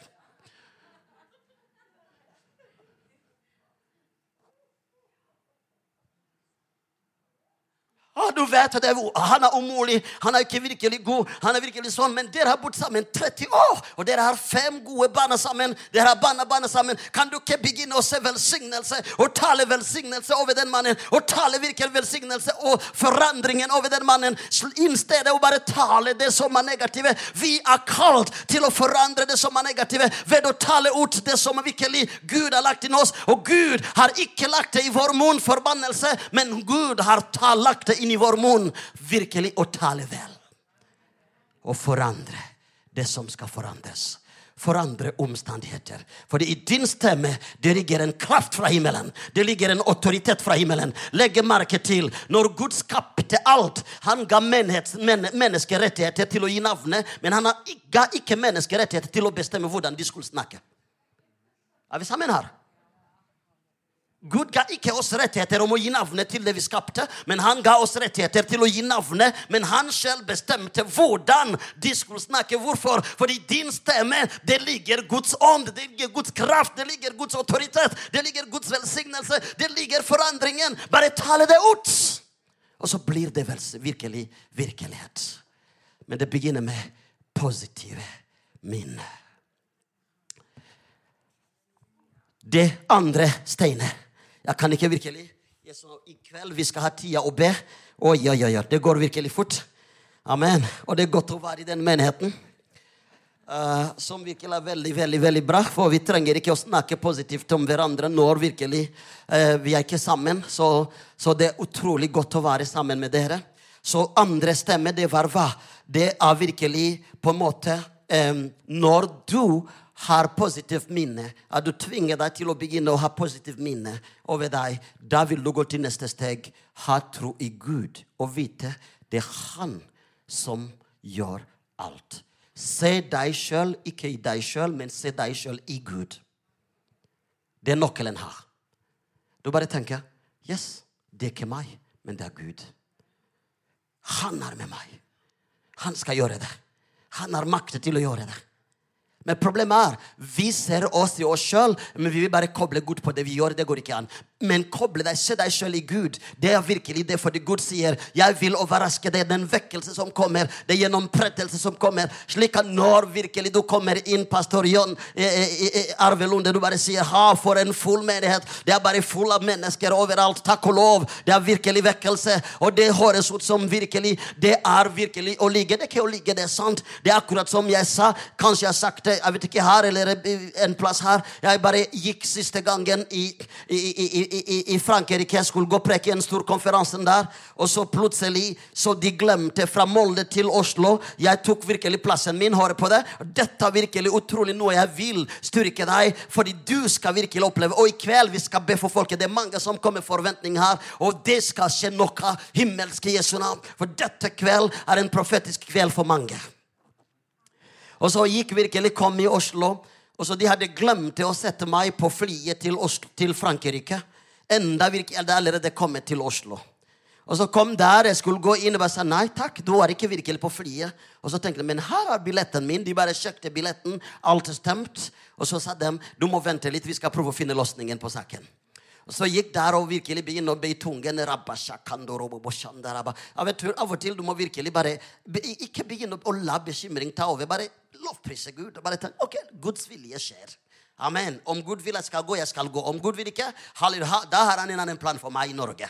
Ah, du vet at er, Han er umulig, han er ikke virkelig god. han er virkelig sånn, Men dere har bodd sammen 30 år, og dere har fem gode barn sammen. Dere har barna, barna sammen. Kan du ikke begynne å se velsignelse og tale velsignelse over den mannen? Og tale virkelig velsignelse og forandringen over den mannen. I stedet å bare tale det som er negative. Vi er kalt til å forandre det som er negative, ved å tale ut det som virkelig Gud har lagt inn oss. Og Gud har ikke lagt det i vår munn, forbannelse, men Gud har lagt det inn i vår munn virkelig å tale vel. Og forandre det som skal forandres. Forandre omstendigheter. For i din stemme det ligger en kraft fra himmelen. Det ligger en autoritet fra himmelen. Legg merke til når Gud skapte alt. Han ga menneskerettigheter til å gi navnet, men han ga ikke menneskerettigheter til å bestemme hvordan de skulle snakke. Er vi sammen her? Gud ga ikke oss rettigheter om å gi navnet til det vi skapte, men han ga oss rettigheter til å gi navnet, men han selv bestemte hvordan de skulle snakke. Hvorfor? Fordi din stemme, det ligger Guds ånd, det ligger Guds kraft, det ligger Guds autoritet, det ligger Guds velsignelse, det ligger forandringen. Bare tale det ut! Og så blir det virkelig virkelighet. Men det begynner med positive minner. Det andre steinet. Jeg kan ikke virkelig I kveld vi skal ha tida å be. Oi, oi, oi. Det går virkelig fort. Amen. Og det er godt å være i den menigheten. Uh, som virkelig er veldig veldig, veldig bra. For vi trenger ikke å snakke positivt om hverandre når virkelig uh, vi er ikke sammen. Så, så det er utrolig godt å være sammen med dere. Så andre stemme, det var hva? Det er virkelig på en måte um, Når du har positivt minne, at du tvinger deg til å begynne å ha positivt minne over deg, da vil du gå til neste steg. Ha tro i Gud og vite det er Han som gjør alt. Se deg sjøl, ikke i deg sjøl, men se deg sjøl i Gud. Det er nøkkelen her. Du bare tenker Yes, det er ikke meg, men det er Gud. Han er med meg. Han skal gjøre det. Han har makt til å gjøre det. Men problemet er vi ser oss i oss sjøl, men vi vil bare koble Gud på det vi gjør. Det går ikke an. Men koble deg, se deg sjøl i Gud. Det er virkelig det, fordi Gud sier 'Jeg vil overraske deg'. Den vekkelse som kommer, det er gjennomprettelse som kommer. Slik at når virkelig du kommer inn, pastor John eh, eh, eh, Arve Lunde, du bare sier 'Ha, for en full menighet'. Det er bare full av mennesker overalt. Takk og lov. Det er virkelig vekkelse. Og det høres ut som virkelig Det er virkelig å ligge. Det er ikke å ligge, det er sant. Det er akkurat som jeg sa. Kanskje jeg har sagt det jeg vet ikke her eller en plass her. Jeg bare gikk siste gangen i, i, i, i, i Frankrike. Jeg skulle gå og preke en stor konferanse der. Og så plutselig så de glemte fra Molde til Oslo. Jeg tok virkelig plassen min. Hør på det. Dette er virkelig utrolig noe jeg vil styrke deg, fordi du skal virkelig oppleve. Og i kveld vi skal be for folket. Det er mange som kommer med forventning her, og det skal skje noe himmelsk i Jesu navn. For dette kveld er en profetisk kveld for mange. Og så gikk virkelig, kom i Oslo. Og så De hadde glemt å sette meg på flyet til, Oslo, til Frankrike. Enda virkelig, jeg allerede kommet til Oslo. Og så kom der, jeg skulle gå inn og bare sa nei takk, du var ikke virkelig på flyet. Og så tenkte jeg, men her er billetten min. De bare kjøpte billetten. Alt er stemt. Og så sa de du må vente litt, vi skal prøve å finne løsningen på saken. Og så gikk der og virkelig begynte å be i tungen. Av og til du må virkelig bare Ikke begynne å la bekymring ta over. Bare lovprise Gud. og Bare tenk, ok, Guds vilje skjer. Amen. Om Gud vil jeg skal gå, jeg skal gå. Om Gud vil ikke, da har han en annen plan for meg i Norge.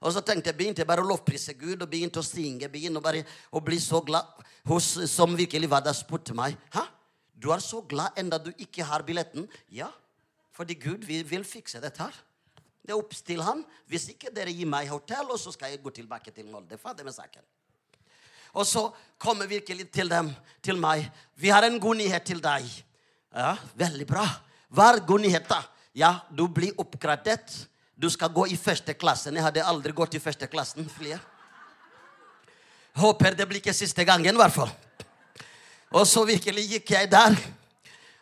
Og så tenkte jeg, begynte jeg bare å lovprise Gud og begynte å synge. begynte bare å bli så glad. Hos, som virkelig var der, spurte meg Hæ? Du er så glad enda du ikke har billetten? Ja, fordi Gud vil, vil fikse dette her. Det er opp til han. Hvis ikke dere gir meg hotell, og så skal jeg gå tilbake til Molde. Ferdig med saken. Og så kommer virkelig til dem, til meg. Vi har en god nyhet til deg. Ja, veldig bra. Hva er god nyhet, da? Ja, du blir oppgradert. Du skal gå i første klassen. Jeg hadde aldri gått i første klassen. Flere. Håper det blir ikke siste gangen, i hvert fall. Og så virkelig gikk jeg der.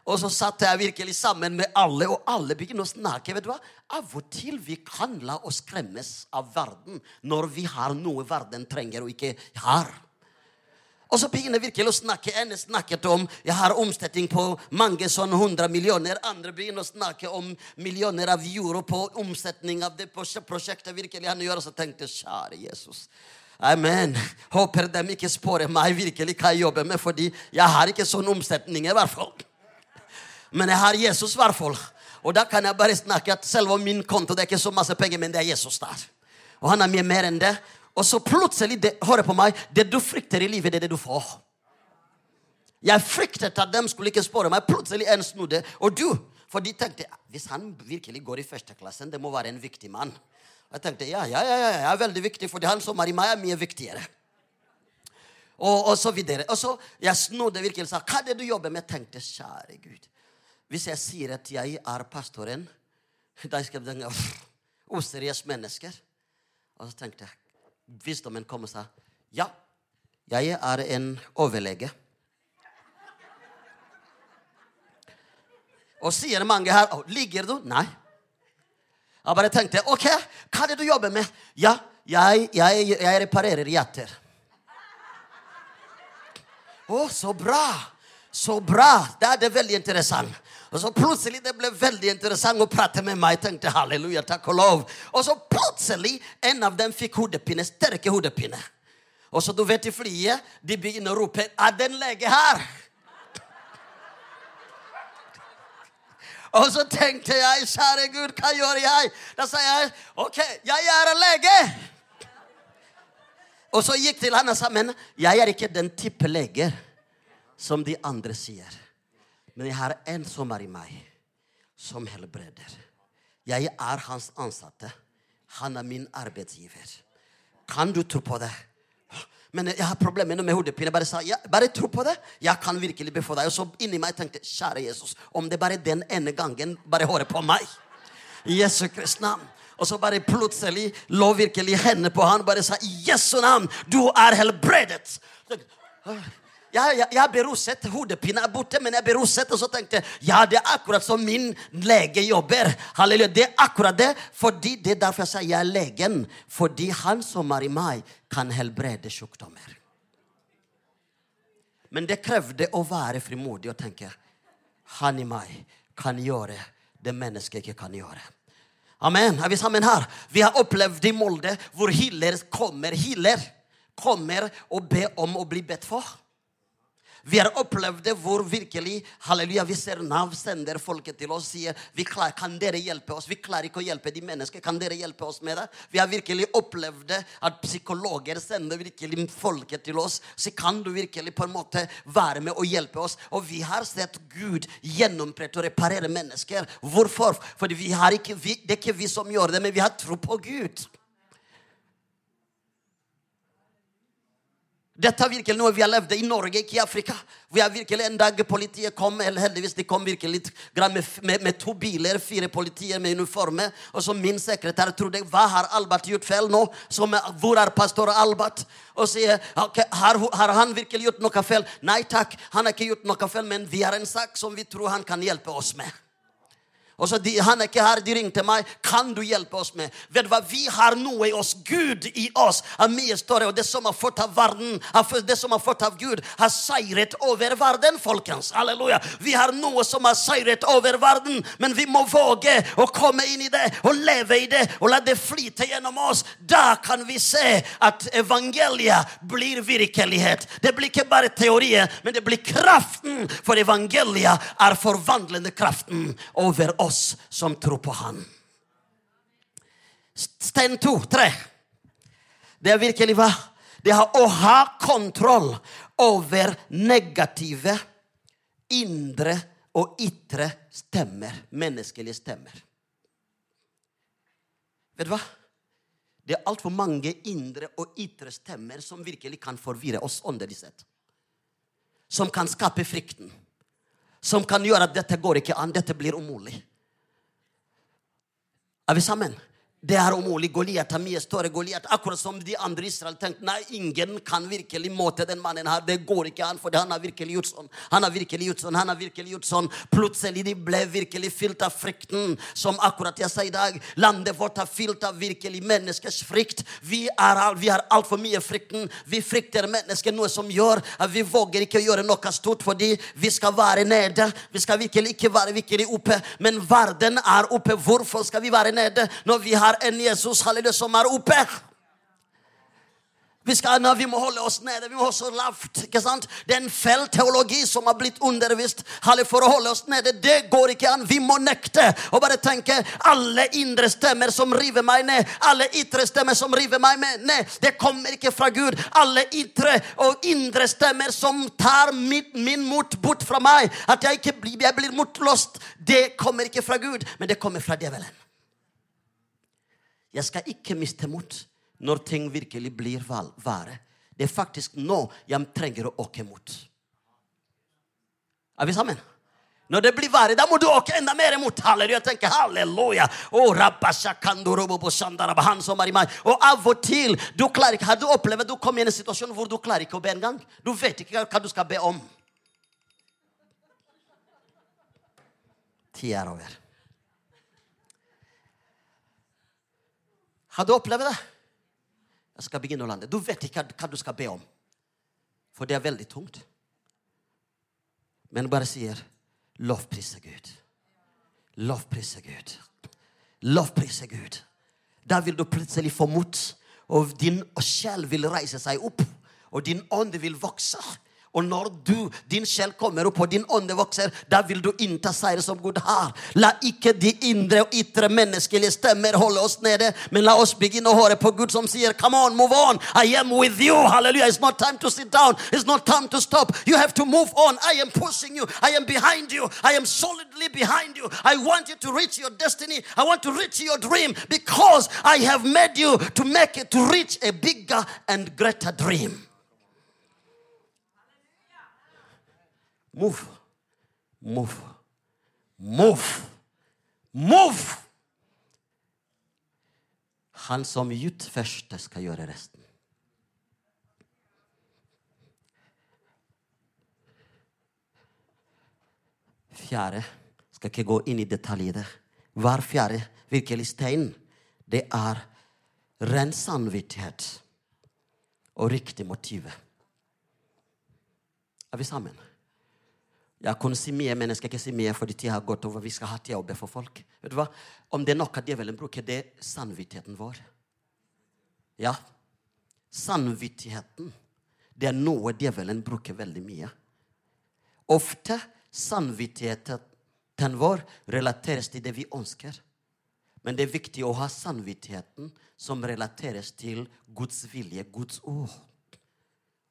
Og så satt jeg virkelig sammen med alle, og alle begynner å snakke. vet du hva? Av og til vi kan la oss skremmes av verden når vi har noe verden trenger og ikke har. Og så begynner virkelig å snakke. En snakket om jeg har omsetning på mange sånn 100 millioner. Andre begynner å snakke om millioner av euro på omsetning av det prosjektet virkelig han gjør. Og så tenkte jeg, kjære Jesus. Amen. Håper de ikke spør meg virkelig hva jeg jobber med, fordi jeg har ikke sånn omsetning i hvert fall. Men jeg har Jesus i hvert fall. Og da kan jeg bare snakke at selv om min konto det er ikke så masse penger, men det er Jesus der. Og han er mye mer enn det. Og så plutselig, det, hør på meg, det du frykter i livet, det er det du får. Jeg fryktet at de skulle ikke spørre meg. Plutselig en snudde. Og du? For de tenkte hvis han virkelig går i førsteklassen, det må være en viktig mann. Og jeg tenkte ja, ja, ja, ja, jeg er veldig viktig, for han som er i meg, er mye viktigere. Og, og så videre. Og så jeg snudde virkelig og sa hva er det du jobber med? tenkte kjære Gud. Hvis jeg sier at jeg er pastoren, da skal de tenke useriøse mennesker. Og så tenkte jeg Visdommen kom og sa ja, jeg er en overlege. Og sier mange her oh, Ligger du? Nei. Jeg bare tenkte OK, hva er det du jobber med? Ja, jeg, jeg, jeg reparerer hjerter. Å, så bra! Så bra! Da er det veldig interessant. Og så plutselig det ble veldig interessant å prate med meg. Tenkte halleluja, takk og lov. Og så plutselig en av dem fikk hodepine. Sterke hodepine. Og så du vet i flyet, de begynner å rope 'Er det en lege her?' Og så tenkte jeg, kjære Gud, hva gjør jeg? Da sa jeg, OK, jeg er en lege. Og så gikk til han og sa, men jeg er ikke den type leger som de andre sier. Men jeg har en som er i meg, som helbreder. Jeg er hans ansatte. Han er min arbeidsgiver. Kan du tro på det? Men jeg har problemer med hodepine. Bare sa ja, bare tro på det. Jeg kan virkelig be for deg. Og så inni meg tenkte kjære Jesus, om det bare den ene gangen, bare hører på meg. I Jesu Kristi navn. Og så bare plutselig lå virkelig hendene på han bare sa i Jesu navn, du er helbredet. Jeg, jeg, jeg ble roset. hodepinen er borte, men jeg ble roset. Og så tenkte jeg ja, det er akkurat som min lege jobber. Halleluja. Det er akkurat det. Fordi Det er derfor jeg sier jeg er legen. Fordi han som er i meg, kan helbrede sykdommer. Men det krevde å være frimodig og tenke han i meg kan gjøre det mennesket ikke kan gjøre. Amen. Er vi sammen her? Vi har opplevd i Molde hvor healer kommer, healer kommer og ber om å bli bedt for. Vi har opplevd det hvor virkelig halleluja, vi ser Nav sender folket til oss og sier vi klar, kan dere hjelpe oss. Vi klarer ikke å hjelpe de mennesker. Kan dere hjelpe oss med det? Vi har virkelig opplevd det at psykologer sender virkelig folket til oss. Så kan du virkelig på en måte være med og hjelpe oss. Og vi har sett Gud gjennomprette og reparere mennesker. Hvorfor? Fordi vi har ikke, vi, det er ikke vi som gjør det, men vi har tro på Gud. Dette er virkelig noe vi har levd i Norge, ikke i Afrika. Vi har virkelig En dag politiet kom, eller heldigvis de kom virkelig med, med, med, to biler, fire politier med uniformer. Og så min sekretær trodde Hva har Albert gjort feil nå? Som, hvor er pastor Albert? Og sier okay, har, har, han virkelig gjort noe feil? Nei takk, han har ikke gjort noe feil, men vi har en sak som vi tror han kan hjelpe oss med. Og så de, Han er ikke her. De ringte meg. Kan du hjelpe oss med Vet du hva? Vi har noe i oss. Gud i oss er mye større. Og det som har fått av verden, det som har fått av Gud, har seiret over verden, folkens. Halleluja. Vi har noe som har seiret over verden, men vi må våge å komme inn i det og leve i det og la det flyte gjennom oss. Da kan vi se at evangeliet blir virkelighet. Det blir ikke bare teorier, men det blir kraften. For evangeliet er forvandlende kraften over oss oss som tror på Han. Stein to, tre. Det er virkelig hva? Det er å ha kontroll over negative, indre og ytre stemmer. Menneskelige stemmer. Vet du hva? Det er altfor mange indre og ytre stemmer som virkelig kan forvirre oss åndelig sett. Som kan skape frykten. Som kan gjøre at dette går ikke an, dette blir umulig. Er vi sammen? Det er umulig. Goliat er mye større. Goliat, akkurat som de andre i Israel tenkte nei, ingen kan virkelig måte den mannen her. Det går ikke an, for han har virkelig gjort sånn. Han har virkelig gjort sånn, han har virkelig gjort sånn. Plutselig de ble virkelig fylt av frykten, som akkurat jeg sa i dag. Landet vårt er fylt av virkelig menneskers frykt. Vi, er, vi har altfor mye frykten. Vi frykter mennesker, noe som gjør at vi våger ikke gjøre noe stort fordi vi skal være nede. Vi skal virkelig ikke være virkelig oppe, men verden er oppe. Hvorfor skal vi være nede når vi har er en Jesus halleluja, som er oppe. Vi, skal, vi, må holde oss nede. Vi må holde oss lavt. ikke sant? Det er en feil teologi som har blitt undervist for å holde oss nede. Det går ikke an. Vi må nekte og bare tenke alle indre stemmer som river meg ned, alle ytre stemmer som river meg ned, det kommer ikke fra Gud. Alle ytre og indre stemmer som tar min, min mot bort fra meg, at jeg ikke blir, jeg blir motlåst, det kommer ikke fra Gud, men det kommer fra djevelen. Jeg skal ikke miste mot når ting virkelig blir vare. Det er faktisk nå jeg trenger å åke mot. Er vi sammen? Når det blir vare, da må du åke enda mer mot. Halleluja. tenker halleluja. Han som er i meg. Og av og til du klarer ikke, Har du opplevd du kommer i en situasjon hvor du klarer ikke å be engang? Du vet ikke hva du skal be om. Tida er over. Har du opplevd det? Jeg skal begynne å lande. Du vet ikke hva du skal be om. For det er veldig tungt. Men bare sier lovprise Gud. Lovprise Gud. Lovprise Gud. Da vil du plutselig få mot, og din sjel vil reise seg opp. Og din ånd vil vokse. Og når du, din sjel kommer opp og din ånde vokser, da vil du innta seier som Gud har. La ikke de indre og ytre menneskelige stemmer holde oss nede, men la oss begynne å høre på Gud som sier, Come on, move on. I am with you. Hallelujah. It's not time to sit down. It's not time to stop. You have to move on. I am pushing you. I am behind you. I am solidly behind you. I want you to reach your destiny. I want to reach your dream because I have made you to make it to reach a bigger and greater dream. Move. Move. Move. Move! Han som gjort første, skal gjøre resten. Fjerde skal ikke gå inn i detaljene. Hver fjerde virkelig stein, det er ren samvittighet og riktig motiv. Er vi sammen? Jeg kunne si mye, men jeg skal ikke si mye fordi tida har gått over. Vi skal ha tid å be for folk. Vet du hva? Om det er noe djevelen bruker, det er samvittigheten vår. Ja. Samvittigheten, det er noe djevelen bruker veldig mye. Ofte samvittigheten vår relateres til det vi ønsker. Men det er viktig å ha samvittigheten som relateres til Guds vilje, Guds ord.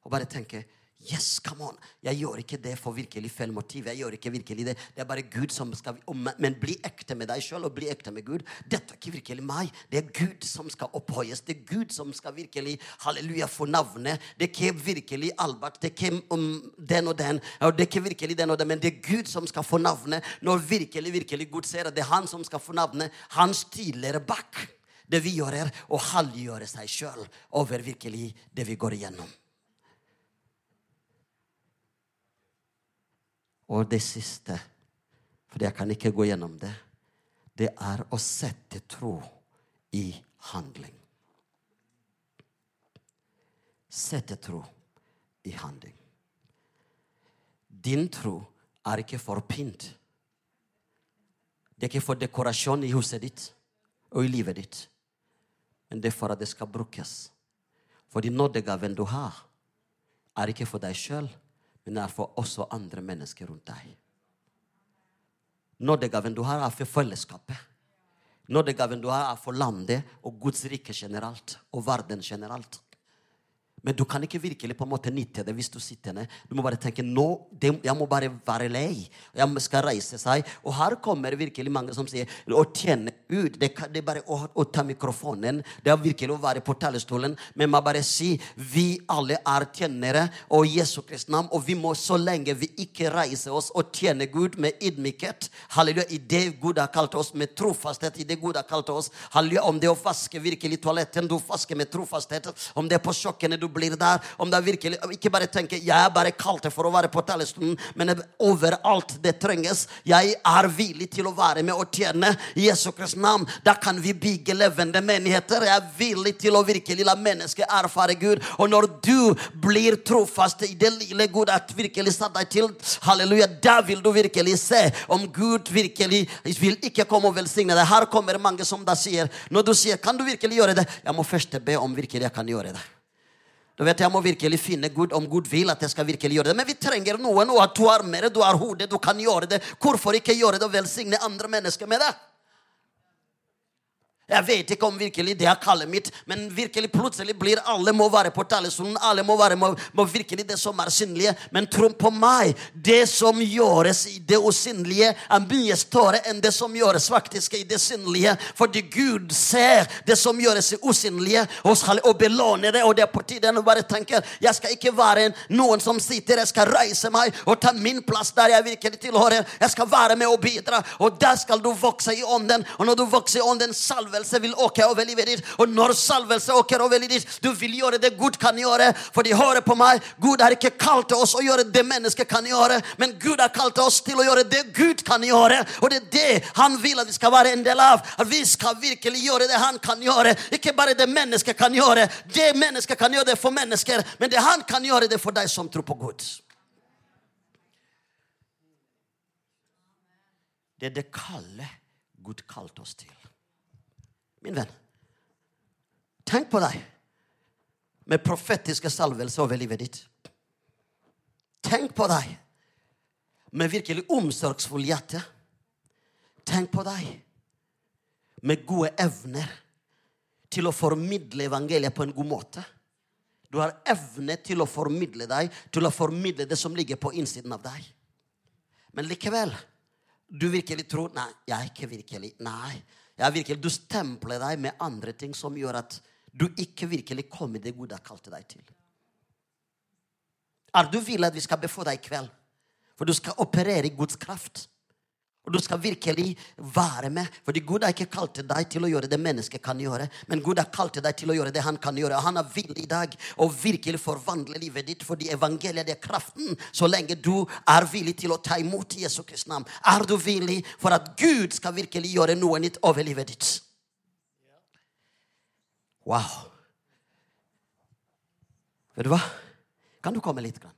Og bare tenke Yes, come on! Jeg gjør ikke det for virkelig feil motiv. Jeg gjør ikke virkelig det. Det er bare Gud som skal Men bli ekte med deg sjøl og bli ekte med Gud. Dette er ikke virkelig meg. Det er Gud som skal opphøyes. Det er Gud som skal virkelig halleluja få navnet. Det er ikke virkelig Albert. Det er ikke um, den og den. Det er ikke virkelig den og den, men det er Gud som skal få navnet. Når virkelig, virkelig Gud ser at det er han som skal få navnet, han stiller bak det vi gjør, er å halvgjøre seg sjøl over virkelig det vi går igjennom. Og det siste, for jeg kan ikke gå gjennom det, det er å sette tro i handling. Sette tro i handling. Din tro er ikke for pynt. Det er ikke for dekorasjon i huset ditt og i livet ditt. Men det er for at det skal brukes. For de nådegaven du har, er ikke for deg sjøl men er for også andre mennesker rundt deg. Nådegaven du har, er for fellesskapet. Nådegaven du har, er for landet og Guds rike generelt. Og verden generelt. Men du kan ikke virkelig på en måte nytte det hvis du sitter ned. Du må bare tenke nå, jeg må bare være lei. Jeg skal reise seg. Og her kommer virkelig mange som sier å tjene ut'. det, det er bare å, å, ta mikrofonen. Det er virkelig å være på talerstolen. Men man bare si vi alle er tjenere og Jesu Kristi navn. Og vi må så lenge vi ikke reiser oss og tjener Gud med ydmykhet Halleluja. I det Gud har kalt oss, med trofasthet i det Gud har kalt oss. Halleluja. Om det er å vaske virkelig toaletten, du vasker med trofasthet. Om det er på kjøkkenet du blir der. Om det er virkelig, Ikke bare tenke jeg er bare kalt for å være på talerstolen, men overalt det trenges. Jeg er villig til å være med og tjene i Jesu Kristi navn. Da kan vi bygge levende menigheter. Jeg er villig til å virkelig la mennesker erfare Gud. Og når du blir trofast i det lille Gud at virkelig satt deg til, halleluja, da vil du virkelig se om Gud virkelig vil ikke komme og velsigne deg. Her kommer mange som da sier Når du sier 'Kan du virkelig gjøre det?' Jeg må først be om virkelig jeg kan gjøre det. Du vet, Jeg må virkelig finne Gud om Gud vil at jeg skal virkelig gjøre det. Men vi trenger noen, du har mer, du har hodet, du kan gjøre det. Hvorfor ikke gjøre det og velsigne andre mennesker med det? Jeg vet ikke om virkelig det er kallet mitt, men virkelig plutselig blir alle må være på talerstolen. Alle må være må, må virkelig det som er synlige. Men tro på meg, det som gjøres i det usynlige, er mye større enn det som gjøres faktisk i det synlige. Fordi Gud ser det som gjøres i usynlige, og, skal, belåne det. Og det er på tide å bare tenker jeg skal ikke være noen som sitter, jeg skal reise meg og ta min plass der jeg virkelig tilhører. Jeg skal være med og bidra, og der skal du vokse i ånden. Og når du vokser i ånden, salve salvelse vil åke over livet ditt. Og når salvelse åker over livet ditt, du vil gjøre det Gud kan gjøre. For de hører på meg. Gud har ikke kalt oss å gjøre det mennesket kan gjøre, men Gud har kalt oss til å gjøre det Gud kan gjøre. Og det er det han vil at vi skal være en del av. At vi skal virkelig gjøre det han kan gjøre. Ikke bare det mennesket kan gjøre. Det mennesket kan gjøre det for mennesker, men det han kan gjøre det for deg som tror på Gud. Det er det kallet Gud kalte oss til min venn. Tenk på deg med profetiske salvelser over livet ditt. Tenk på deg med virkelig omsorgsfull hjerte. Tenk på deg med gode evner til å formidle evangeliet på en god måte. Du har evne til å formidle deg, til å formidle det som ligger på innsiden av deg. Men likevel, du virkelig tror Nei, jeg er ikke virkelig Nei. Ja, virkelig, Du stempler deg med andre ting som gjør at du ikke virkelig kommer det Gud har kalt deg til. Er du vil at vi skal befå deg i kveld? For du skal operere i Guds kraft. Og du skal virkelig være med. Fordi Gud har ikke kalt deg til å gjøre det mennesket kan gjøre, men Gud har kalt deg til å gjøre det han kan gjøre. Og han er villig i dag å virkelig forvandle livet ditt, fordi evangeliet er kraften. Så lenge du er villig til å ta imot Jesu Kristi navn, er du villig for at Gud skal virkelig gjøre noe nytt over livet ditt. Wow. Vet du hva? Kan du komme litt? Grann?